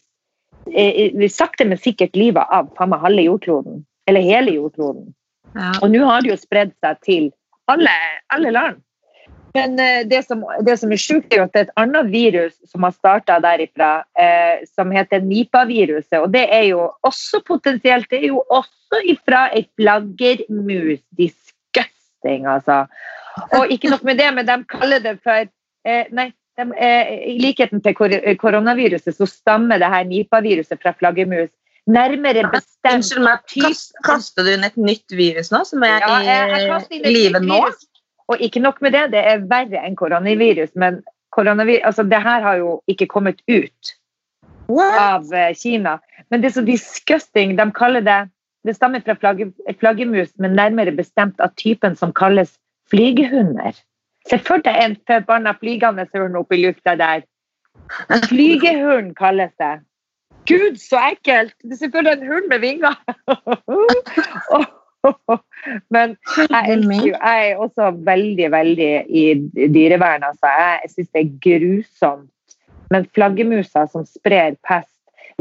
eh, eh sakte, men sikkert livet av faen meg halve jordkloden. Eller hele jordkloden. Ja. Og nå har det jo spredd seg til alle, alle land. Men eh, det som, det som, er sjukt, er at det er et annet virus som har starta derifra, eh, som heter Nipa-viruset. Og det er jo også potensielt Det er jo også ifra ei flaggermus. Disgusting, altså. Og ikke nok med det, men de kaller det for eh, Nei, de, eh, i likheten til kor koronaviruset så stammer det her Nipa-viruset fra flaggermus. Nærmere bestemt Unnskyld meg, kaster du inn et nytt virus nå, som er ja, i live nå? Virus. Og ikke nok med det, det er verre enn koronavirus. Men koronavirus, altså, det her har jo ikke kommet ut What? av uh, Kina. Men det er så disgusting. De kaller det Det stammer fra flagge, flaggermus, men nærmere bestemt av typen som kalles flygehunder. Se for deg en forbanna flygende hund oppi lufta der. Flygehund kalles det. Gud, så ekkelt! Det er selvfølgelig en hund med vinger. Men jeg, elsker, jeg, er også veldig, veldig i dyrevern. Altså. Jeg syns det er grusomt. Men flaggermusa som sprer pest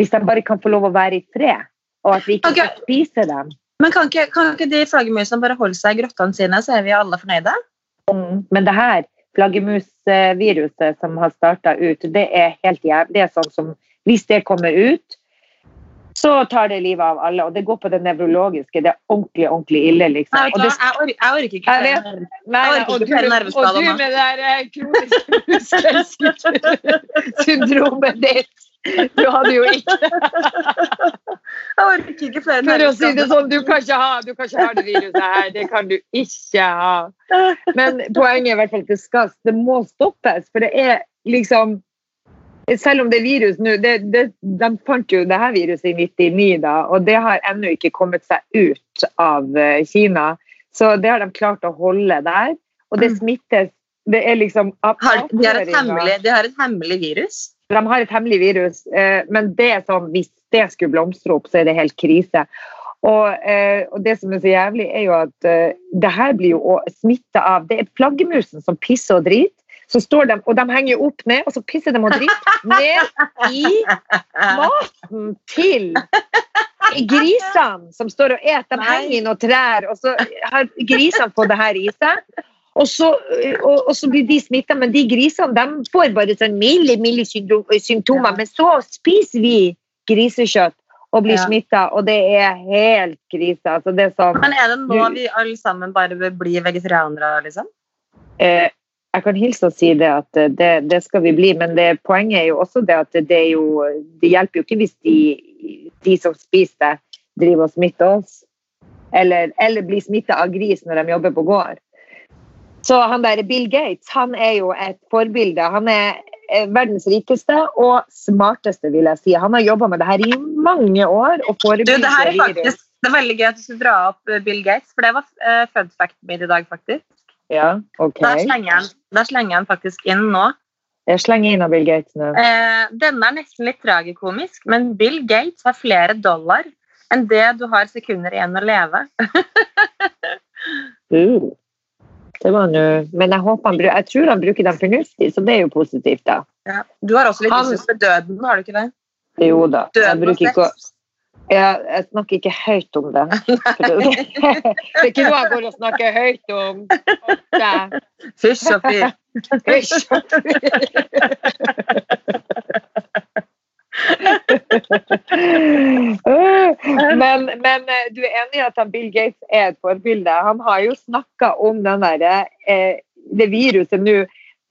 Hvis de bare kan få lov å være i fred, og at vi ikke okay. skal spise dem Men kan ikke, kan ikke de flaggermusene bare holde seg i grottene sine, så er vi alle fornøyde? Mm. Men det her flaggermusviruset som har starta ut, det er helt jævlig. Det er sånn som Hvis det kommer ut, så tar det livet av alle. Og det går på det nevrologiske. Det er ordentlig ordentlig ille. liksom. Nei, det, jeg, orker, jeg orker ikke flere nerveskader. Og du med det der eh, kroniske muskelsyndromet ditt. Du hadde jo ikke Jeg orker ikke flere. For å si det sånn, du kan ikke ha, du kan ikke ha det viruset her. Det kan du ikke ha. Men poenget er i hvert fall at det skal, det må stoppes. For det er liksom selv om det er virus nå De fant jo det her viruset i 99, da, og det har ennå ikke kommet seg ut av eh, Kina. Så det har de klart å holde der. Og det mm. smittes Det er liksom har, de, har hemmelig, de, har et hemmelig, virus? De har et hemmelig virus, eh, men det sånn, hvis det skulle blomstre opp, så er det helt krise. Og, eh, og, det som er så jævlig, er jo at det her blir jo smitta av Det er flaggermusen som pisser og driter. Så står de, og de henger opp ned, og så pisser de og driter ned i maten til grisene som står og et. De henger i noen trær, og så har grisene fått det her i seg. Og så, og, og så, blir de smitta, men de grisene de får bare sånn milde, milde symptomer. Men så spiser vi grisekjøtt og blir ja. smitta, og det er helt krise. Altså, er sånn, men er det nå vi alle sammen bare bør bli vegetarianere, liksom? Eh, jeg kan hilse og si det at eh, det, det skal vi bli, men det, poenget er jo også det at det, er jo, det hjelper jo ikke hvis de, de som spiser det, driver og smitter oss. Eller, eller blir smitta av gris når de jobber på gård. Så han der Bill Gates han er jo et forbilde. Han er verdens rikeste og smarteste, vil jeg si. Han har jobba med det her i mange år. og du, det, her er faktisk, det er veldig gøy at du skulle dra opp Bill Gates, for det var uh, fun fact min i dag, faktisk. Ja, ok. Da slenger, jeg, jeg den faktisk inn nå. Jeg slenger inn av Bill Gates nå. Eh, denne er nesten litt tragikomisk, men Bill Gates har flere dollar enn det du har sekunder igjen å leve. uh, det var noe Men jeg, håper han, jeg tror han bruker dem fornuftig, så det er jo positivt, da. Ja. Du har også litt han, til døden, har du ikke det? Jo da. Døden ikke sex. Jeg, jeg, snakker ikke høyt om det. Det er ikke noe jeg går og snakker høyt om. Fysj og fy. Fysj og fy. men, men, eh, du er enig i at Bill Gates er et forbilde? Han har jo snakka om den der, eh, det viruset nå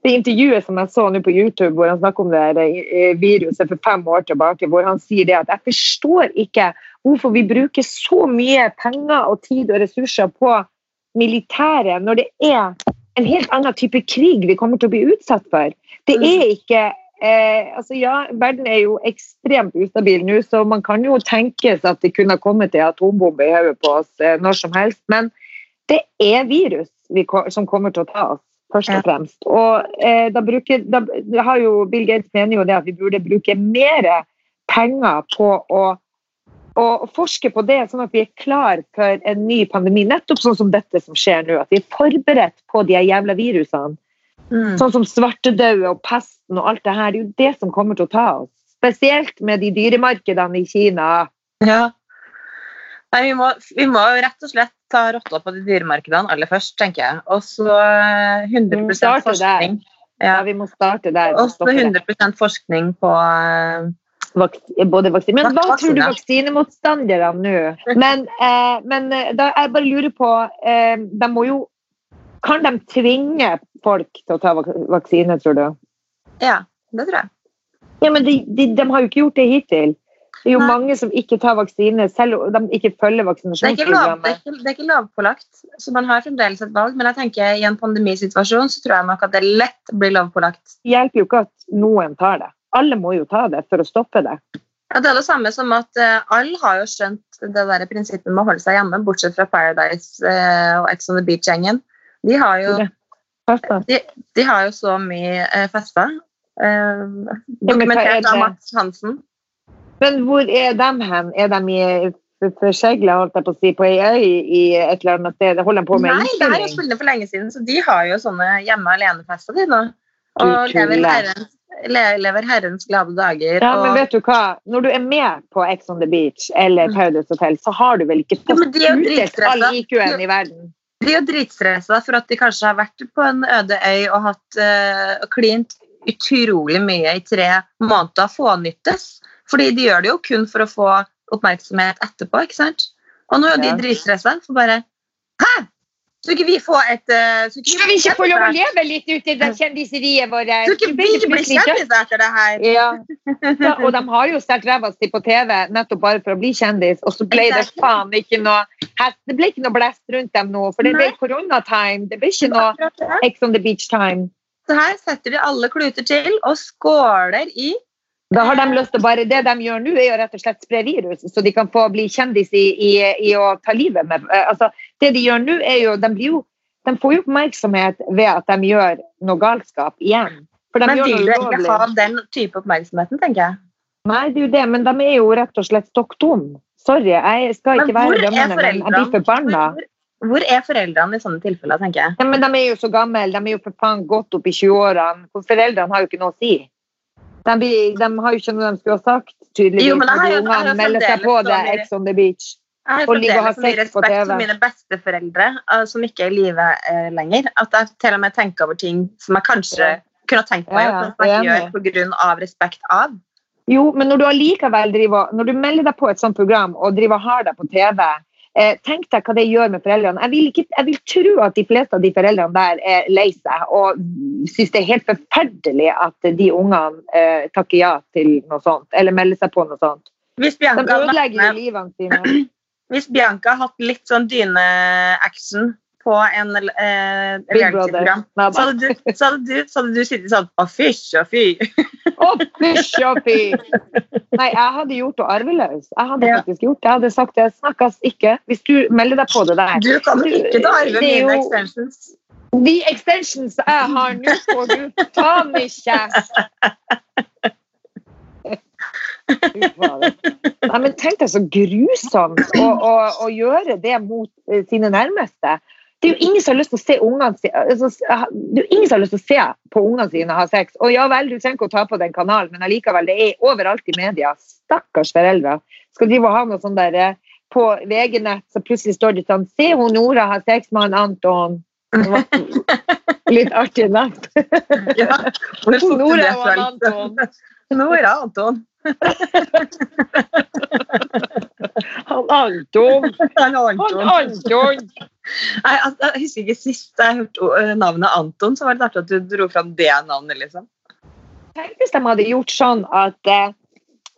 det intervjuet som jeg så nå på YouTube, hvor han snakker om det eh, viruset for fem år tilbake, hvor han sier det at jeg forstår ikke hvorfor vi bruker så mye penger og tid og ressurser på militæret når det er en helt annen type krig vi kommer til å bli utsatt for. Det mm. er ikke eh, altså Ja, verden er jo ekstremt ustabil nå, så man kan jo tenkes at det kunne kommet en atombombe i hodet på oss eh, når som helst, men det er virus vi, som kommer til å ta oss først og fremst. Og eh, da, bruker, da, har jo Bill Gates mener jo det at vi burde bruke mer penger på å å forske på det, sånn at vi er klar for en ny pandemi. Nettopp sånn som dette som skjer nå. At vi er forberedt på de jævla virusene. Mm. Sånn som svartedauden og pesten og alt det her. Det er jo det som kommer til å ta oss. Spesielt med de dyremarkedene i Kina. Ja. Nei, vi må, vi må rett og slett ta rotta på de dyremarkedene aller først, tenker jeg. Og så eh, 100 Vi forskning. Ja, Ja. vi må starte der. og så 100% forskning på eh, Vaks både vaksine. Men hva tror du vaksinemotstanderne nå? Men, eh, men eh, da, jeg bare lurer på eh, De må jo Kan de tvinge folk til å ta vak vaksine, tror du? Ja, det tror jeg. Ja, men de, de, de har jo ikke gjort det hittil. Det er jo Nei. mange som ikke tar vaksine, selv om de ikke følger Det er ikke, lov, det, er ikke, det er ikke lovpålagt, så man har fremdeles et valg. Men jeg tenker i en pandemisituasjon så tror jeg nok at det lett blir lovpålagt. Det hjelper jo ikke at noen tar det. Alle må jo ta det for å stoppe det. Ja, det er det samme som at uh, alle har jo skjønt det der prinsippet med å holde seg hjemme, bortsett fra Paradise uh, og Ex on the Beach-gjengen. De, har jo- de, de har jo så mye uh, fester. Uh, er dokumentert av? Mats Hansen. Men hvor er de hen? Er de i forsegla, holdt jeg på å si, på ei øy i et eller annet sted? Holder de på med Nei, det her er innspilling? spillene for lenge siden, så de har jo sånne hjemme alene-fester de nå. Og lever herrens, lever herrens glade dager. Ja, men vet du hva? Når du er med på Ex on the Beach eller Paudus Hotel, så har du vel ikke fått ja, utdelt all. IQ-en i verden? De er jo dritstressa for at de kanskje har vært på en øde øy og hatt uh, klint utrolig mye i tre måneder fånyttes. Fordi de gjør det jo kun for å få oppmerksomhet etterpå, ikke sant? Og nå er de dritstressa for bare Hæ! Skal ikke vi få et uh, Skal vi ikke få lov å leve litt ute i det kjendiseriet vårt? Skal ikke vi bli kjendiser etter det her? Ja. ja, og de har jo stelt ræva si på TV nettopp bare for å bli kjendis, og så ble det faen ikke noe Det ble ikke noe blest rundt dem nå, for det ble koronatime. Det ble ikke noe. Ex on the beach-time. Så her setter de alle kluter til og skåler i Da har de lyst til å bare, Det de gjør nå, er jo rett og slett spre virus, så de kan få bli kjendis i, i, i å ta livet med eh, altså, Det de gjør nå, er jo De, blir jo, de får jo oppmerksomhet ved at de gjør noe galskap igjen. Men vil de du ikke ha den type oppmerksomheten, tenker jeg. Nei, det er jo det, men de er jo rett og slett stokk tom. Sorry, jeg skal Men ikke være dømmende, men jeg blir forbanna. Hvor, er foreldrene i sånne tilfeller, tenker jeg? Ja, men de er jo så gamle, de er jo for faen godt opp i 20-årene. For Foreldrene har jo ikke noe å si. De, blir, de har jo ikke noe de skulle ha sagt, tydeligvis, Jo, men jeg har jeg har melder seg på det, mye- Ex on the beach. Jeg har fremdeles så mye respekt for mine besteforeldre eh, som ikke er i live eh, lenger. At jeg til og med tenker over ting som jeg kanskje Ja. kunne tenkt meg Ja, ja, ja, gjøre pga. respekt av. Jo, men når du allikevel driver Når du melder deg på et sånt program og driver og har deg på TV, eh, tenk deg hva det gjør med foreldrene. Jeg vil, ikke, jeg vil tro at de fleste av de foreldrene der er lei seg og syns det er helt forferdelig at de ungene eh, takker ja til noe sånt, eller melder seg på noe sånt. Hvis Bianca, De ødelegger jo livene sine. hvis Bianca har hatt litt sånn dyne-action på en eh, reality-program, så, så, så hadde du sittet sånn Å, fysj og fy. Å, fysj og fy! Nei, jeg hadde gjort henne arveløs. Jeg hadde Ja. faktisk gjort det. Jeg hadde sagt det. Snakkes ikke. Hvis du melder deg på det der. Du kan jo ikke ta arve mine jo- extensions. De extensions jeg har nå, får du faen ikke! Nei, men tenk deg så grusomt å, å, å gjøre det mot eh, sine nærmeste. Det er jo ingen som har lyst til å se ungene altså, Det er jo ingen som har lyst til å se på ungene sine ha sex. Og ja vel, du trenger ikke å ta på den kanalen, men allikevel, det er overalt i media. Stakkars foreldre. Skal de ha noe sånn der eh, på VG-nett, så plutselig står det sånn Se hun Nora har sex med han Anton. Litt artig navn. Ja, Nora og Anton. Nora Anton. Han Anton. Han Anton. Han Anton. Nei, altså, jeg husker ikke sist jeg hørte uh, navnet Anton, så var det artig at du dro fram det navnet, liksom. Tenk hvis de hadde gjort sånn at eh,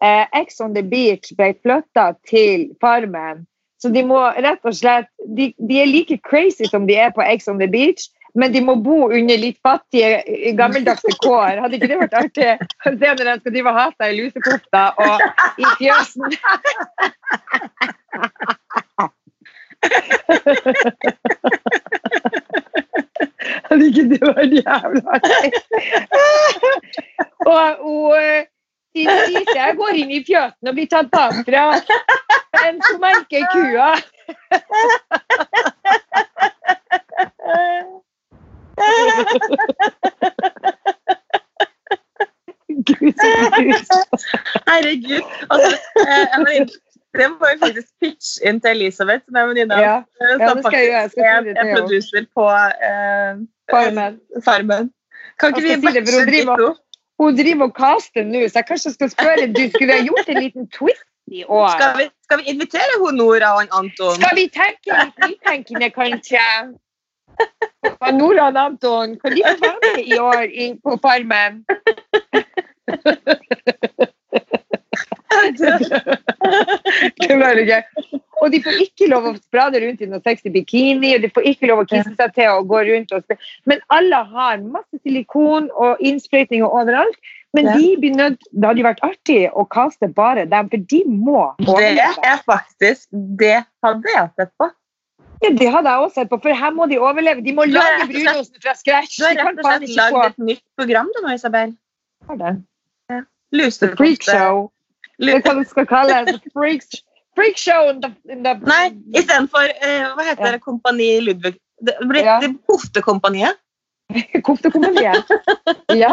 eh, Ex on the Beach ble flytta til Farmen. Så de må rett og slett de, de er like crazy som de er på Ex on the Beach, men de må bo under litt fattige, eh, gammeldagse kår. Hadde ikke det vært artig å se når de skal drive og ha seg i lusekofta og i fjøsen? Hadde ikke det vært jævla artig? og, og Siste de jeg går inn i fjøsen og blir tatt bakfra. en som merker kua. Gud, grusomt. Herregud. Altså, jeg, en det må jeg faktisk pitche inn til Elisabeth, som er venninna Ja, eh, ja, som det jeg. Jeg faktisk er, en er producer på eh, Farmen. Farmen. Kan ikke vi Jeg si de to? Hun driver og caster nå, så jeg kanskje skal spørre du skulle ha gjort en liten twist i år. Skal vi, skal vi invitere hun Nora og Anton? Skal vi tenke litt nytenkende, kanskje? Og Nora Anton, kan de få være med i år i, på Farmen? Det var gøy. Og de får ikke lov å sprade rundt i noen sexy bikini, og de får ikke lov å kisse seg til og gå rundt og spille. Men alle har masse silikon og innsprøytninger overalt. Men de blir nødt Det hadde jo vært artig å kaste bare dem, for de må Det er faktisk Det hadde jeg sett på. Ja, det hadde jeg også sett på, for her må de overleve. De må lage brunosten fra scratch. Du har rett og slett lagd et nytt program du nå, Isabel. Har det. Lusepotte. Freakshow. Det er hva det skal kalles. Freaks, freakshow in the, in the Nei, istedenfor uh, Hva heter Ja. det? Kompani Ludvig Det blir Ja. det Hoftekompaniet. Koftekompaniet. Ja.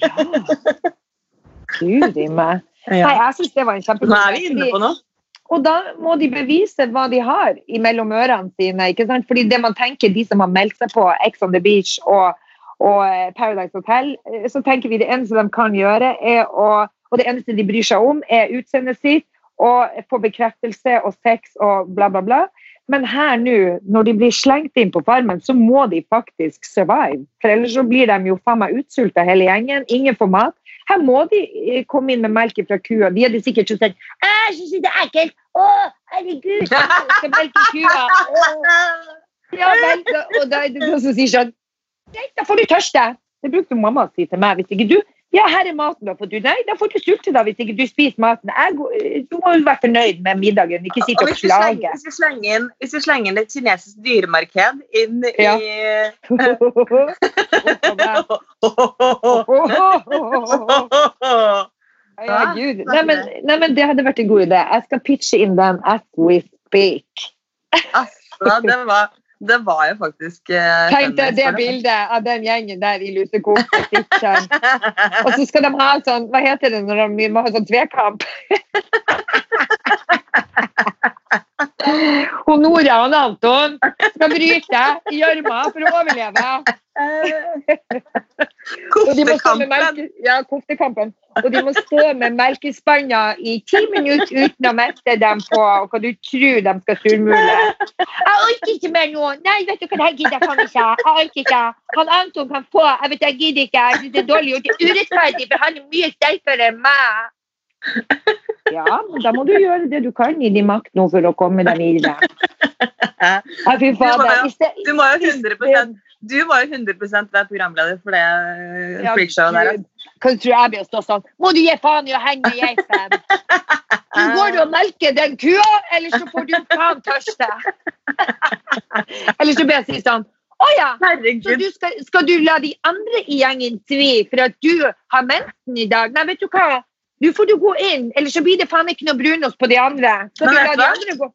ja. Guri meg. Nei, jeg syns det var en Nå kjempegod er vi inne på noe. Og da må de bevise hva de har mellom ørene sine. ikke sant? Fordi det man tenker, de som har meldt seg på Ex on the Beach og, og eh, Paradise Hotel, eh, så tenker vi det eneste de kan gjøre, å Og det eneste de bryr seg om, er utseendet sitt og få bekreftelse og sex og bla, bla, bla. Men her nå, når de blir slengt inn på farmen, så må de faktisk survive. For ellers så blir de jo faen meg utsulta hele gjengen. Ingen får mat. Her må de eh, komme inn med melk fra kua. De hadde sikkert sagt jeg synes det er ekkelt! Å, herregud! Jeg skal melke kua! Å. Ja, vel, og da er det noen som sier sånn Nei, da får du tørste! Det brukte mamma å si til meg. Hvis ikke du Ja, her er maten, da får du Nei, da får du sulte, da, hvis ikke du spiser maten. Jeg, du må jo være fornøyd med middagen, ikke sitte Og og klage. hvis, vi slenger inn, hvis vi slenger inn et kinesisk dyremarked inn Ja. i Ja, Gud. Nei, men, nei, men det hadde vært en god idé. Jeg skal pitche inn den as we speak. Altså, det var, det var jo faktisk eh, Tenk deg det bildet av den gjengen der i lusekofferten. Og så skal de ha sånn Hva heter det når de må ha sånn tvekamp? Hun Nora og Anton skal bryte i gjørma for å overleve. Og Koftekampen. ja, koftekampen. Og de må stå med melkespanna i ti minutter uten å mette dem på og hva du tror de skal surmule. Jeg orker ikke mer nå. Nei, vet du hva, her gidder jeg ikke. Jeg orker ikke. Han Anton kan få. Jeg vet jeg gidder ikke. Jeg synes det er dårlig gjort. Er urettferdig, for han er mye sterkere enn meg. Ja, men da må du gjøre det du kan i din makt nå for å komme deg videre. Ja, fy fader. I Du må jo 100% Du var jo 100 være programleder for det eh, freakshowet der. Kan tror jeg blir å stå sånn? Må du gi faen i å henge med geipen? Du går og melker den kua, eller så får du faen tørste. Eller så blir jeg si sånn Å ja, så du skal, skal du la de andre i gjengen svi for at du har mensen i dag? Nei, vet du hva? Du får du gå inn, eller så blir det faen ikke noe brunost på de andre. Så Men du de andre gå.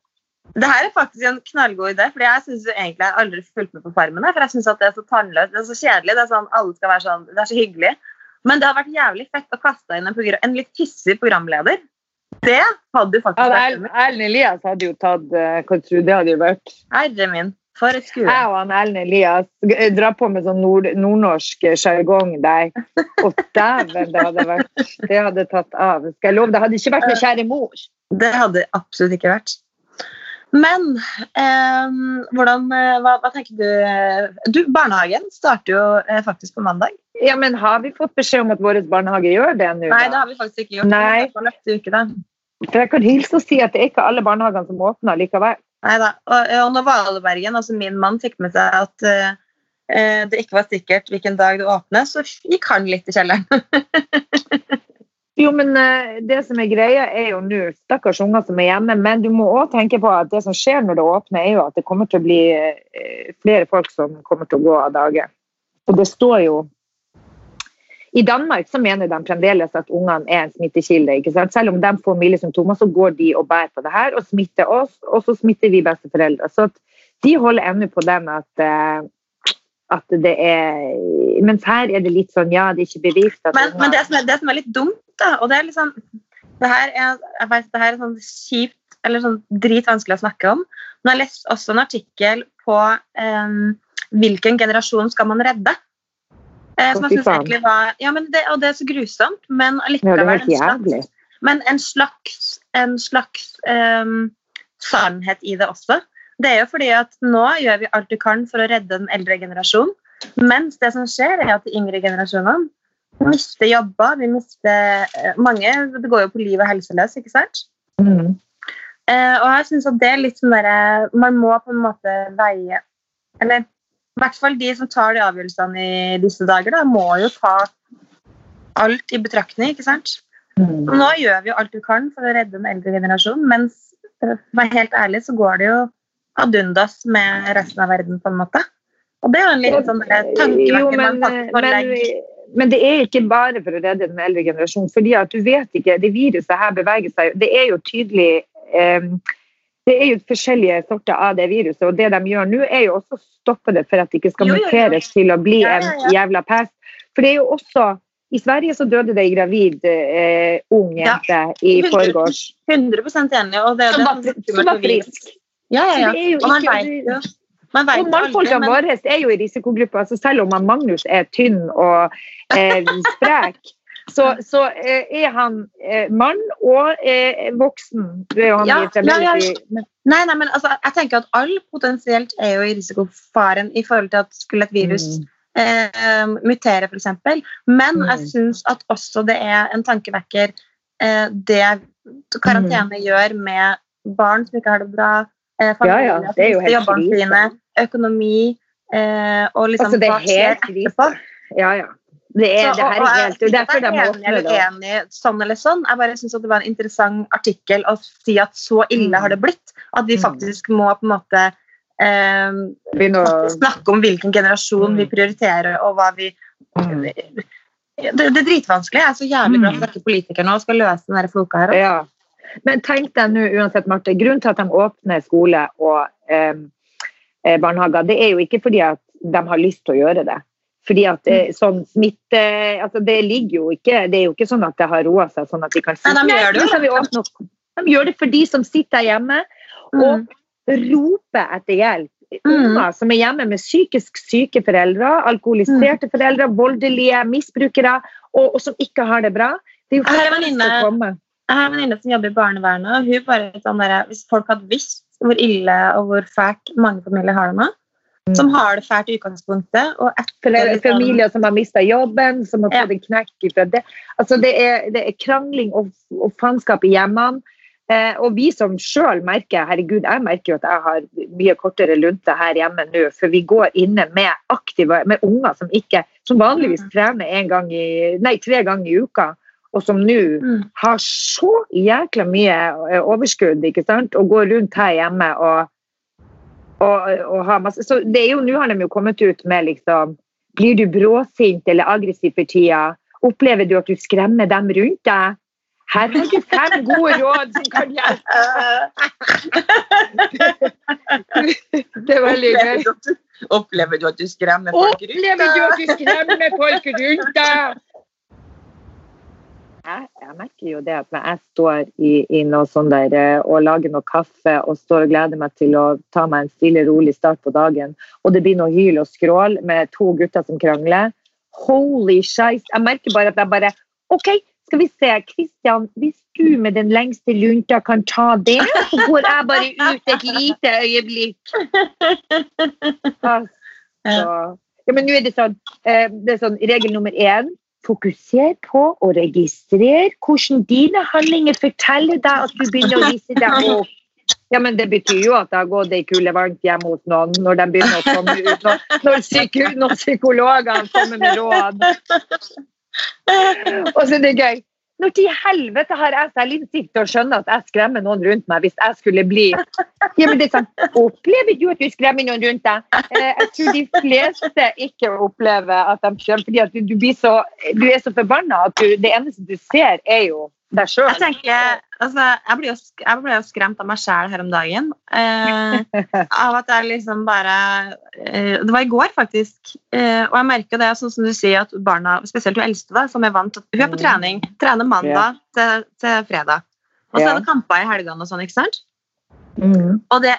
Det her er faktisk en knallgod idé, for jeg synes egentlig jeg har aldri fulgt med på Farmen. For jeg synes at det er så tannløst, det er så kjedelig. Det er sånn, alle skal være sånn, det er så hyggelig. Men det har vært jævlig fett å kaste inn en, en litt hissig programleder. Det hadde jo faktisk Ja, Erlend Elias hadde jo tatt uh, Hva tror du det hadde vært? Herre min, for et skue. Jeg og han Ellen Elias eh, drar på med sånn nord nordnorsk eh, sjargong der. Og dæven, det hadde vært Det hadde tatt av. Skal jeg love, det hadde ikke vært med kjære mor. Det hadde absolutt ikke vært. Men eh, hvordan, eh, hva, hva tenker du Du, Barnehagen starter jo eh, faktisk på mandag. Ja, men har vi fått beskjed om at vår barnehage gjør det nå? Nei, det har vi faktisk ikke gjort. Nei. For jeg kan hilse og si at det er ikke alle barnehagene som åpner likevel. Neida. Og, og når Valebergen, altså min mann, fikk med seg at eh, eh, det ikke var sikkert hvilken dag det åpnet, så gikk han litt i kjelleren. Jo, men eh, det som er greia, er jo nå stakkars unger som er hjemme. Men du må òg tenke på at det som skjer når det åpner, er jo at det kommer til å bli eh, flere folk som kommer til å gå av dage. Og det står jo I Danmark så mener de fremdeles at ungene er en smittekilde. ikke sant? Selv om de får milde symptomer, så går de og bærer på det her og smitter oss, og så smitter vi besteforeldre. Så de holder ennå på den at, eh, at det er Mens her er det litt sånn ja, det er ikke bevist Men, men det, som er, det som er litt dumt, da, og det er liksom Det her er, jeg vet, det her er sånn kjipt eller sånn dritvanskelig å snakke om. Men jeg leste også en artikkel på um, hvilken generasjon skal man redde. Eh, som jeg synes egentlig var, ja, men det, Og det er så grusomt, men allikevel ja, en men en slags, en slags um, sannhet i det også. Det er jo fordi at nå gjør vi alt vi kan for å redde den eldre generasjonen. Mens det som skjer, er at de yngre generasjonene mister jobber. Vi mister eh, mange Det går jo på liv og helse løs, ikke sant? Mm. Eh, og jeg synes at det er litt sånn derre Man må på en måte veie Eller i hvert fall de som tar de avgjørelsene i disse dager, da, må jo ta alt i betraktning, ikke sant? Mm. Nå gjør vi jo alt vi kan for å redde den eldre generasjonen, mens for å være helt ærlig så går det jo ad undas med resten av verden, på en måte. Og det er jo en liten sånn tankevekker man faktisk må legge men det er ikke bare for å redde den eldre generasjonen. fordi at du vet ikke, Det viruset her beveger seg Det er jo tydelig eh, det er jo forskjellige sorter av det viruset, og det de gjør nå, er jo også å stoppe det for at det ikke skal muteres til å bli en jævla pest. For det er jo også I Sverige så døde det ei gravid eh, ung jente ja. i forgårs. 100 enig. Og det, som, var, som var frisk. Ja, ja, ja. Og man vet jo og mannfolkene men... våre er jo i risikogruppa. Altså selv om Magnus er tynn og eh, sprek, så, så eh, er han eh, mann og er voksen. Ja, ja, ja. Nei, nei, men altså, jeg tenker at all potensielt er jo i risikofaren i forhold til at skulle et virus mm. eh, mutere, f.eks. Men mm. jeg syns at også det er en tankevekker eh, det karantene mm. gjør med barn som ikke har det bra, eh, familier ja, ja. Det er jo helt jobbene sine, økonomi og liksom altså, det er helt etterpå. Ja, ja. Det er, så, det her er helt, det er derfor de åpner det. Enig, sånn eller sånn. Jeg bare synes det var en interessant artikkel å si at så ille har det blitt. At vi mm. faktisk må på en måte eh, snakke om hvilken generasjon vi mm. prioriterer, og hva vi mm. det, det, er dritvanskelig. Jeg er så jævlig bra for at politikere nå skal løse denne floka her. Ja. Men tenk deg nå uansett, Marte, grunnen til at de åpner skole og eh, barnehager, det er jo ikke fordi at de har lyst til å gjøre det. Fordi at det, mm. sånn smitte altså Det ligger jo ikke Det er jo ikke sånn at det har roa seg, sånn at de kan sitte Nei, de gjør det jo. De gjør det for de som sitter hjemme og mm. roper etter hjelp. Mm. Som er hjemme med psykisk syke foreldre, alkoholiserte mm. foreldre, voldelige misbrukere, og, og, som ikke har det bra. Det er jo jeg har en venninne som jobber i barnevernet. og hun bare sånn der, Hvis folk hadde visst hvor ille og hvor fælt mange familier har det nå, som mm. har det fælt i utgangspunktet. Og etter, familier som har mista jobben, som har fått en knekk fra det. Altså, det, er, det er krangling og, og faenskap i hjemmene. Eh, og vi som sjøl merker herregud, jeg merker jo at jeg har mye kortere lunte her hjemme nå, for vi går inne med aktive, med unger som ikke som vanligvis mm. trener gang i, nei, tre ganger i uka. Og som nå mm. har så jækla mye eh, overskudd ikke sant? og går rundt her hjemme og og, og ha masse Så det er jo, nå har de jo kommet ut med liksom Blir du bråsint eller aggressiv for tida? Opplever du at du skremmer dem rundt deg? Her har du fem gode råd som kan hjelpe. Det er veldig gøy. Opplever du at du skremmer folk rundt deg? Opplever du at du skremmer folk rundt deg? Jeg, jeg, merker jo det at når jeg står i, i noe sånn der eh, og lager noe kaffe og står og gleder meg til å ta meg en stille, rolig start på dagen, og det blir noe hyl og skrål med to gutter som krangler Holy shit! Jeg merker bare at jeg bare OK, skal vi se. Kristian, hvis du med den lengste lunta kan ta det, så går jeg bare ut et lite øyeblikk. Altså. Ja, men nå er det sånn, eh, det er sånn regel nummer én Fokuser på å registrere hvordan dine handlinger forteller deg at du begynner å vise deg opp. Ja, men Det betyr jo at det har gått ei kule varmt hjemme hos noen når de begynner å komme ut, når, når, psyko, når psykologene kommer med råd. Og så er det gøy. Når til helvete har jeg selvinnsikt til å skjønne at jeg skremmer noen rundt meg hvis jeg skulle bli ja, men det er sånn, Opplever du at du skremmer noen rundt deg? Eh, jeg tror de fleste ikke opplever at de skremmer, fordi at du, du, så, du er så forbanna at du, det eneste du ser, er jo deg sjøl. Jeg tenker, altså, jeg ble jo, jeg ble jo skremt av meg sjæl her om dagen. Eh, av at jeg liksom bare eh, Det var i går, faktisk. Eh, og jeg merker det, sånn som du sier, at barna, spesielt hun eldste, da, som er vant til Hun er på Mm. trening. Trener mandag til, til fredag. Og så er det kamper i helgene og sånn, ikke sant? Mm. Og det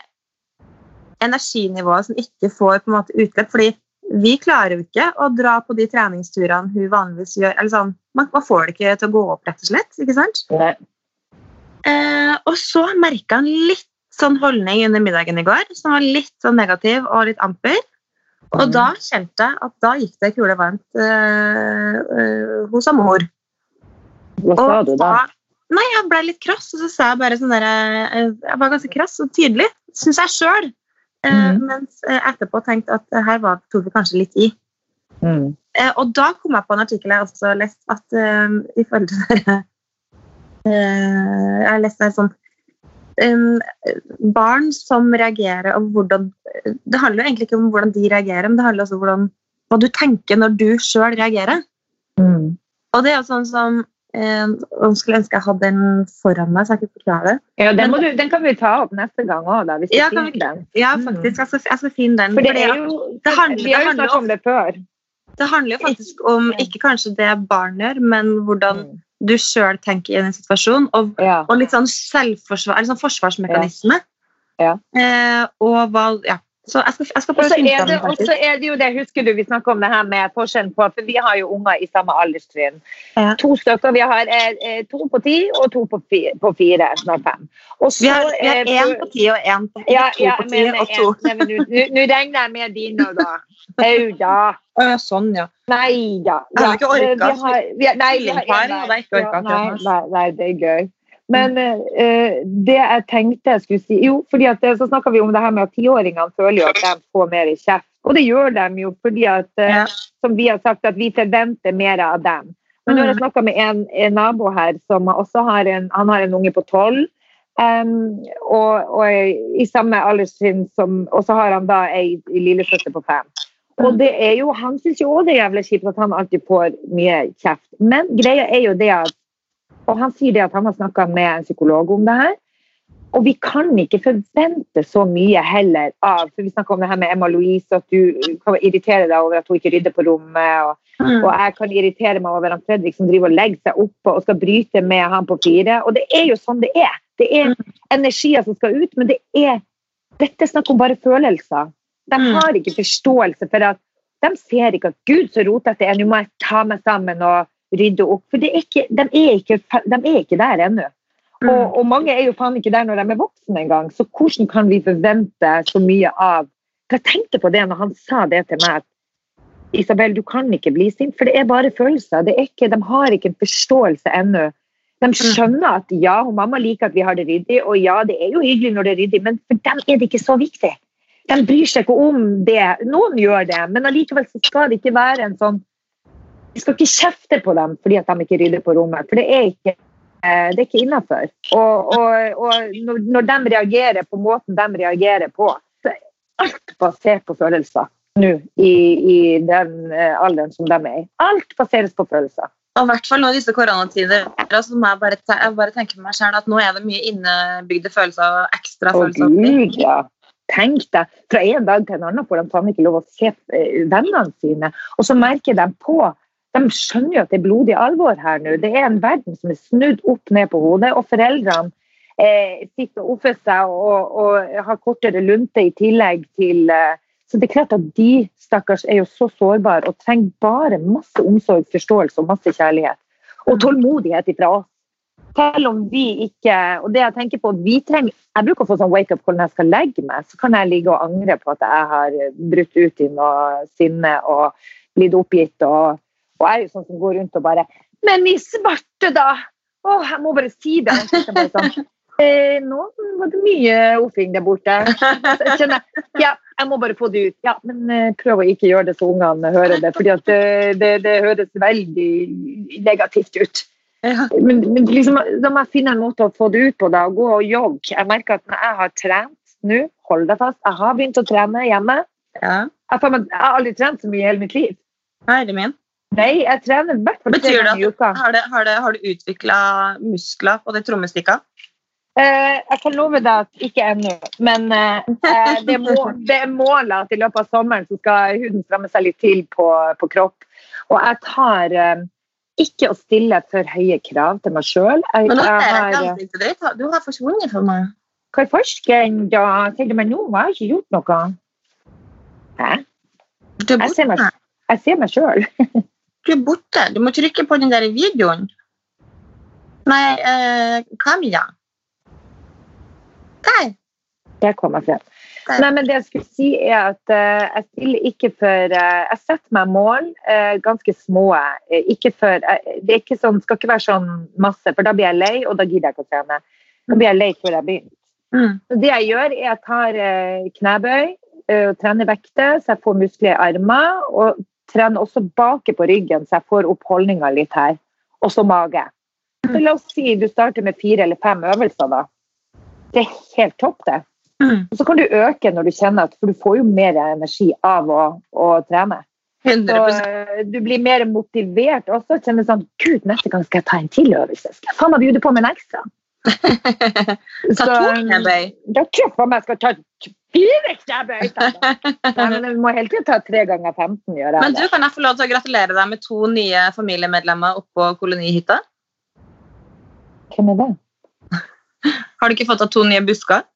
energinivået som ikke får på en måte utløp. fordi vi klarer jo ikke å dra på de treningsturene hun vanligvis gjør. eller sånn, Man, man får det ikke til å gå opp, rett og slett. ikke sant? Nei. Eh, og så merka han litt sånn holdning under middagen i går, som var litt sånn negativ og litt amper. Og mm. da kjente jeg at da gikk det kule varmt eh, eh, hos mor. Hva sa Og du da? Nei, jeg ble litt krass, og så sa jeg bare sånn der eh, Jeg var ganske krass og tydelig, syns jeg sjøl. Mhm. Mens eh, etterpå tenkte at her var, tok vi kanskje litt i. Mm. Eh, og da kom jeg på en artikkel jeg også har lest, at eh, i forhold til det eh, Jeg har lest der sånn Barn som reagerer og hvordan Det handler jo egentlig ikke om hvordan de reagerer, men det handler også om hvordan, hva du tenker når du sjøl reagerer. Mm. Og det er jo sånn som Jeg skulle ønske jeg hadde den foran meg, så jeg kunne forklare det. Ja, den, Men- du, den kan vi ta opp neste gang òg. Hvis du Ja, finner den. Ja, Mm. faktisk. Jeg skal, jeg skal finne den. For det er jo det handler- Vi har jo snakket om det før. Det handler jo faktisk om ikke kanskje det barn gjør, men hvordan Mm. du sjøl tenker i en situasjon. Og, Ja. og litt sånn selvforsvar, eller sånn forsvarsmekanisme. Ja. Eh, og hva Ja. Så jeg skal, jeg skal Og prøve så å finne er, det- og så er det jo det, husker du vi snakka om det her med forskjellen på For vi har jo unger i samme alderstrinn. Ja. To stykker. Vi har eh, eh, to på ti og to på fire, på fire snart fem. Og så, Vi har, eh, én på ti og én på ja, to ja, på ti og to. Nå regner jeg med dine, da. Au da. Å, sånn, ja. Nei da. Jeg har ikke orket vi har- nei, tvillingpar, hadde jeg ikke nei, nei, det er gøy. Men eh, det jeg tenkte jeg skulle si Jo, fordi at eh, så snakka vi om det her med at tiåringene føler jo at de får mer i kjeft. Og det gjør de jo fordi at eh, som vi har sagt, at vi forventer mer av dem. Men nå har jeg Mm. snakka med en, en nabo her som også har en, han har en unge på tolv. og, og i samme alderstrinn som Og så har han da ei ei lillesøster på fem. Og det er jo, Han syns jo òg det er jævlig kjipt at han alltid får mye kjeft. Men greia er jo det at Og han sier det at han har snakka med en psykolog om det her. Og vi kan ikke forvente så mye heller av for Vi snakka om det her med Emma Louise, at du kan irritere deg over at hun ikke rydder på rommet. og Mm. og jeg kan irritere meg over han Fredrik som driver og legger seg oppe og skal bryte med han på fire. Og det er jo sånn det er. Det er energier som skal ut, men det er dette er snakk om bare følelser. De Mm. har ikke forståelse for at de ser ikke at Gud, så rotete er, nå må jeg ta meg sammen og rydde opp. For det er ikke, de, er ikke, de er ikke der ennå. Mm. Og, og mange er jo faen ikke der når de er voksne engang. Så hvordan kan vi forvente så mye av For Jeg tenkte på det når han sa det til meg. at Isabel, du kan ikke bli sint, for det er bare følelser. Det er ikke, de har ikke en forståelse ennå. De skjønner at ja, og mamma liker at vi har det ryddig, og ja, det er jo hyggelig når det er ryddig, men for dem er det ikke så viktig. De bryr seg ikke om det. Noen gjør det, men allikevel så skal det ikke være en sånn Vi skal ikke kjefte på dem fordi at de ikke rydder på rommet, for det er ikke eh, det er ikke innafor. Og, og, og når, de reagerer på måten de reagerer på, så er alt basert på følelser nå i, i den eh, alderen som de er i. Alt baseres på følelser. Og i hvert fall nå i disse koronatider så må jeg bare, jeg bare tenke på meg selv at nå er det mye innebygde følelser og ekstra Å følelser. gud, ja. Tenk deg, fra en dag til en annen får de faen ikke lov å se eh, vennene sine. Og så merker de på De skjønner jo at det er blodig alvor her nå. Det er en verden som er snudd opp ned på hodet, og foreldrene eh, sitter og offer seg og, og har kortere lunte i tillegg til eh, Så det er klart at de stakkars er jo så sårbare og trenger bare masse omsorg, forståelse og masse kjærlighet. Og tålmodighet ifra oss. Selv om vi ikke og det Jeg tenker på, vi trenger, jeg bruker å få sånn wake-up call når jeg skal legge meg. Så kan jeg ligge og angre på at jeg har brutt ut i noe sinne og blitt oppgitt. Og, og jeg er jo sånn som går rundt og bare Men i svarte, da! Å, jeg må bare si det. Og bare sånn, eh, nå var det mye offing der borte. Så jeg kjenner, ja, jeg må bare få det ut. Ja, men eh, prøv å ikke gjøre det så ungene hører det. for det, det, det høres veldig negativt ut. Ja. Men, men liksom, da må jeg finne en måte å få det ut på. da, Gå og jogge. Jeg merker at når jeg har trent nå, hold deg fast, jeg har begynt å trene hjemme. ja. Jeg har aldri trent så mye i hele mitt liv. Herre min. Nei, jeg trener i hvert fall tre ganger i uka. Har, det, har, det, har du utvikla muskler på de trommestikka? Eh, jeg kan love deg at ikke ennå, men eh, eh, det, må, det er målet at i løpet av sommeren så skal huden stramme seg litt til på, på kropp. Og jeg tar eh, ikke å stille for høye krav til meg sjøl. Men nå ser jeg ikke ansiktet ditt. Du har forsvunnet for meg. hva er forskeren, da? Sier du meg nå? Jeg har ikke gjort noe. Hæ? Jeg ser meg-. Jeg ser meg sjøl. Du er borte. Du må trykke på den der videoen. Nei, eh, kamera. Der. Der kom jeg frem. Nei, men det jeg skulle si er at uh, jeg stiller ikke for uh, Jeg setter meg mål, uh, ganske små. ikke for, det er ikke sånn, skal ikke være sånn masse, for da blir jeg lei, og da gidder jeg ikke å trene. Da blir jeg lei før jeg begynner. Mm. Så det jeg gjør, er at jeg tar knebøy og trener vekter, så jeg får muskler i armer. Og trener også bake på ryggen, så jeg får opp holdninga litt her. Og så mage. Så la oss si du starter med fire eller fem øvelser, da. Det er helt topp, det. Mm. Og så kan du øke når du kjenner at For du får jo mer energi av å, å trene. Så 100 eh, du blir mer motivert også. Kjenner sånn Gud, neste gang skal jeg ta en til øvelse. Skal jeg faen meg bjude på med en ekstra? Ta to knebøy. Da tror jeg jeg skal ta fire knebøy. Vi må hele tiden ta tre ganger 15. Gjør jeg Men du, kan jeg få lov til å gratulere deg med to nye familiemedlemmer oppå kolonihytta? Hvem er det? Har du ikke fått deg to nye busker?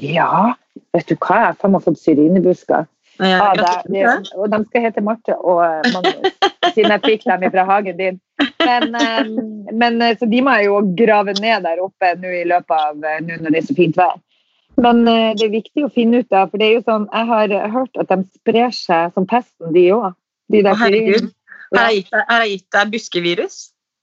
Ja, vet du hva? Jeg har fått syrinebusker. Ja, Ja, og de skal hete Marte og Magnus, siden jeg fikk dem fra hagen din. Men, eh, men eh, så de må jeg jo grave ned der oppe nå i løpet av eh, nå når det er så fint vær. Men det er viktig å finne ut av, for det er jo sånn, jeg har hørt at de sprer seg som pesten, de òg. De der herregud. syrinene. Har jeg gitt deg, buskevirus?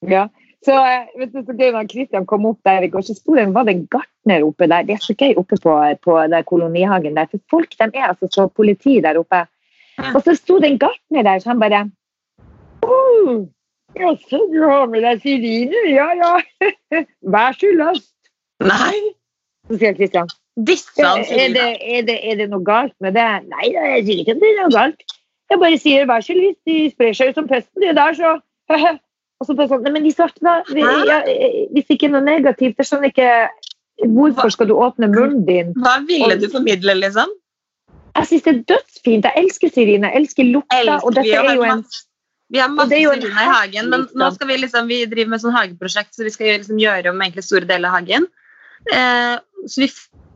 Ja. Så vet du, så gøy når Kristian kom opp der i går, så sto det, var det en gartner oppe der. Det er så gøy oppe på, på der kolonihagen der. For folk de er altså så politi der oppe. Og så sto det en gartner der, så han bare oh, Jaså, du har med deg syriner? Ja, ja. Vær så last. Nei! Så sier Kristian. Disse er det, er, det, er det noe galt med det? Nei, jeg sier ikke at det er noe galt. Jeg bare sier vær så lyst, de sprer seg jo som pesten, de der, så Og så bare sånn, nei, men de svarte da, vi, ja, fikk ikke noe negativt, jeg skjønner ikke Hvorfor skal du åpne munnen din? Hva ville du formidle, liksom? Jeg syns det er dødsfint. Jeg elsker syrin, jeg elsker lukta. Og dette er jo en masse- Vi har Og masse er syriner i hagen, men nå skal vi liksom, vi driver med sånn hageprosjekt, så vi skal liksom gjøre om egentlig store deler av hagen. Eh, så vi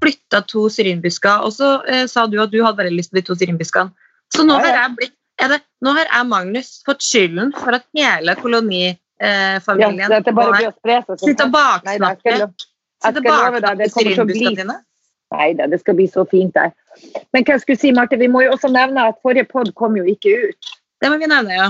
flytta to syrinbusker, og så eh, sa du at du hadde veldig lyst på de to syrinbuskene. Så nå Ja, ja. har jeg blitt det, Nå har jeg Magnus fått skylden for at hele ja, kolonifamilien eh, seg. som sitter og baksnakker sitter skal baksnakker syrinbuskene dine. Nei da, det skal bli så fint der. Men hva jeg skulle si, Marte, vi må jo også nevne at forrige pod kom jo ikke ut. Det må vi nevne, ja.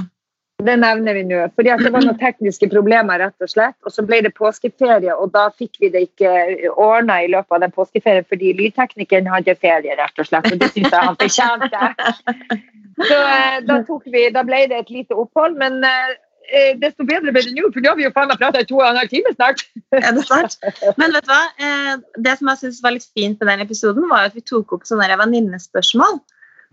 Det nevner vi nå. fordi det var noen tekniske problemer, rett og slett. Og så ble det påskeferie, og da fikk vi det ikke ordna i løpet av den påskeferien fordi lydteknikeren hadde ferie, rett og slett. Og det syns jeg han fortjente. Så eh, da, vi, da ble det et lite opphold. Men eh, desto bedre ble det nå, for nå har vi jo faen meg prata i to og en halv time snart. Er det sant? Men vet du hva? Eh, det som jeg synes var litt fint med den episoden, var at vi tok opp sånne venninnespørsmål.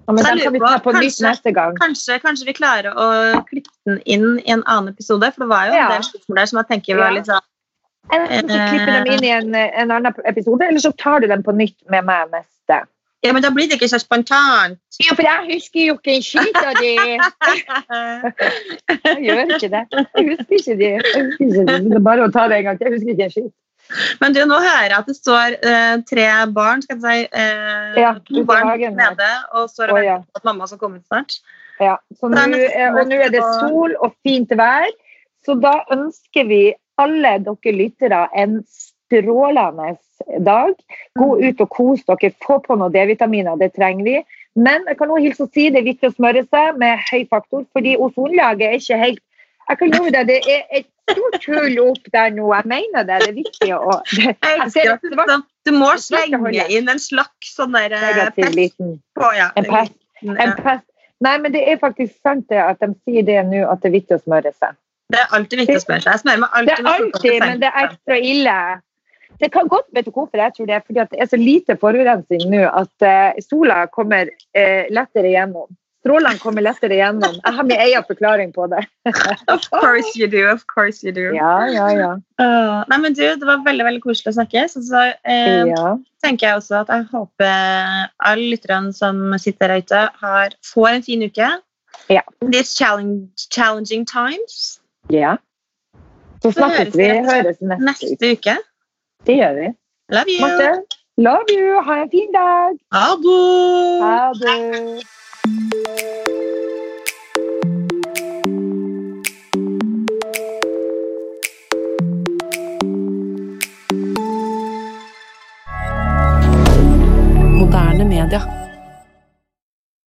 Ja, men den kan vi ta på, nytt neste gang. Kanskje, kanskje vi klarer å klippe den inn i en annen episode, for det var jo Ja. en del spørsmål der som jeg tenker var litt sånn Enten så klipper dem inn i en, en annen episode, eller så tar du dem på nytt med meg neste. Ja, men da blir det ikke så spontant. Ja, for jeg husker jo ikke en skit av det. Jeg gjør ikke det. Jeg husker ikke det. Jeg husker ikke det. Det er bare å ta det en gang til. Jeg husker ikke en skit. Men du, nå hører jeg at det står eh, tre barn, skal jeg si, eh, Ja, to barn nede, og står og ja. venter på at mamma skal komme ut snart. Ja, så nå, er er- og nå er det sol og fint vær, så da ønsker vi alle dere lyttere en strålende dag. Gå ut og kos dere, få på noen D-vitaminer, det trenger vi. Men jeg kan også hilse å si det er viktig å smøre seg med høy faktor, fordi ozonlaget er ikke helt Jeg kan love deg, det er et stort hull opp der nå. Jeg mener det. Det er viktig å det, ser elsker et du, må slenge inn en slags sånn der eh, pest på. Ja. En pest. En pest. Nei, men det er faktisk sant det at de sier det nå, at det er viktig å smøre seg. Det er alltid viktig å smøre seg. Jeg smører meg Det er alltid, men det er ekstra ille. Det kan godt, vet du hvorfor jeg tror det? Fordi det er så lite forurensning nå at eh, sola kommer eh, lettere gjennom. Strålene kommer lettere gjennom. Jeg har min egen forklaring på det. Of course you do. Of course you do. Ja, ja, ja. Uh, nei, men du, Det var veldig veldig koselig å snakke. Så, så uh, ja. tenker jeg også at jeg håper alle lytterne som sitter der ute, har, får en fin uke. Ja. These challenge, challenging times. ja. Så snakkes vi. Høres neste. Neste uke. Det gjør vi. Love you. Marte, love you. Ha en fin dag. Ha det. Moderne media.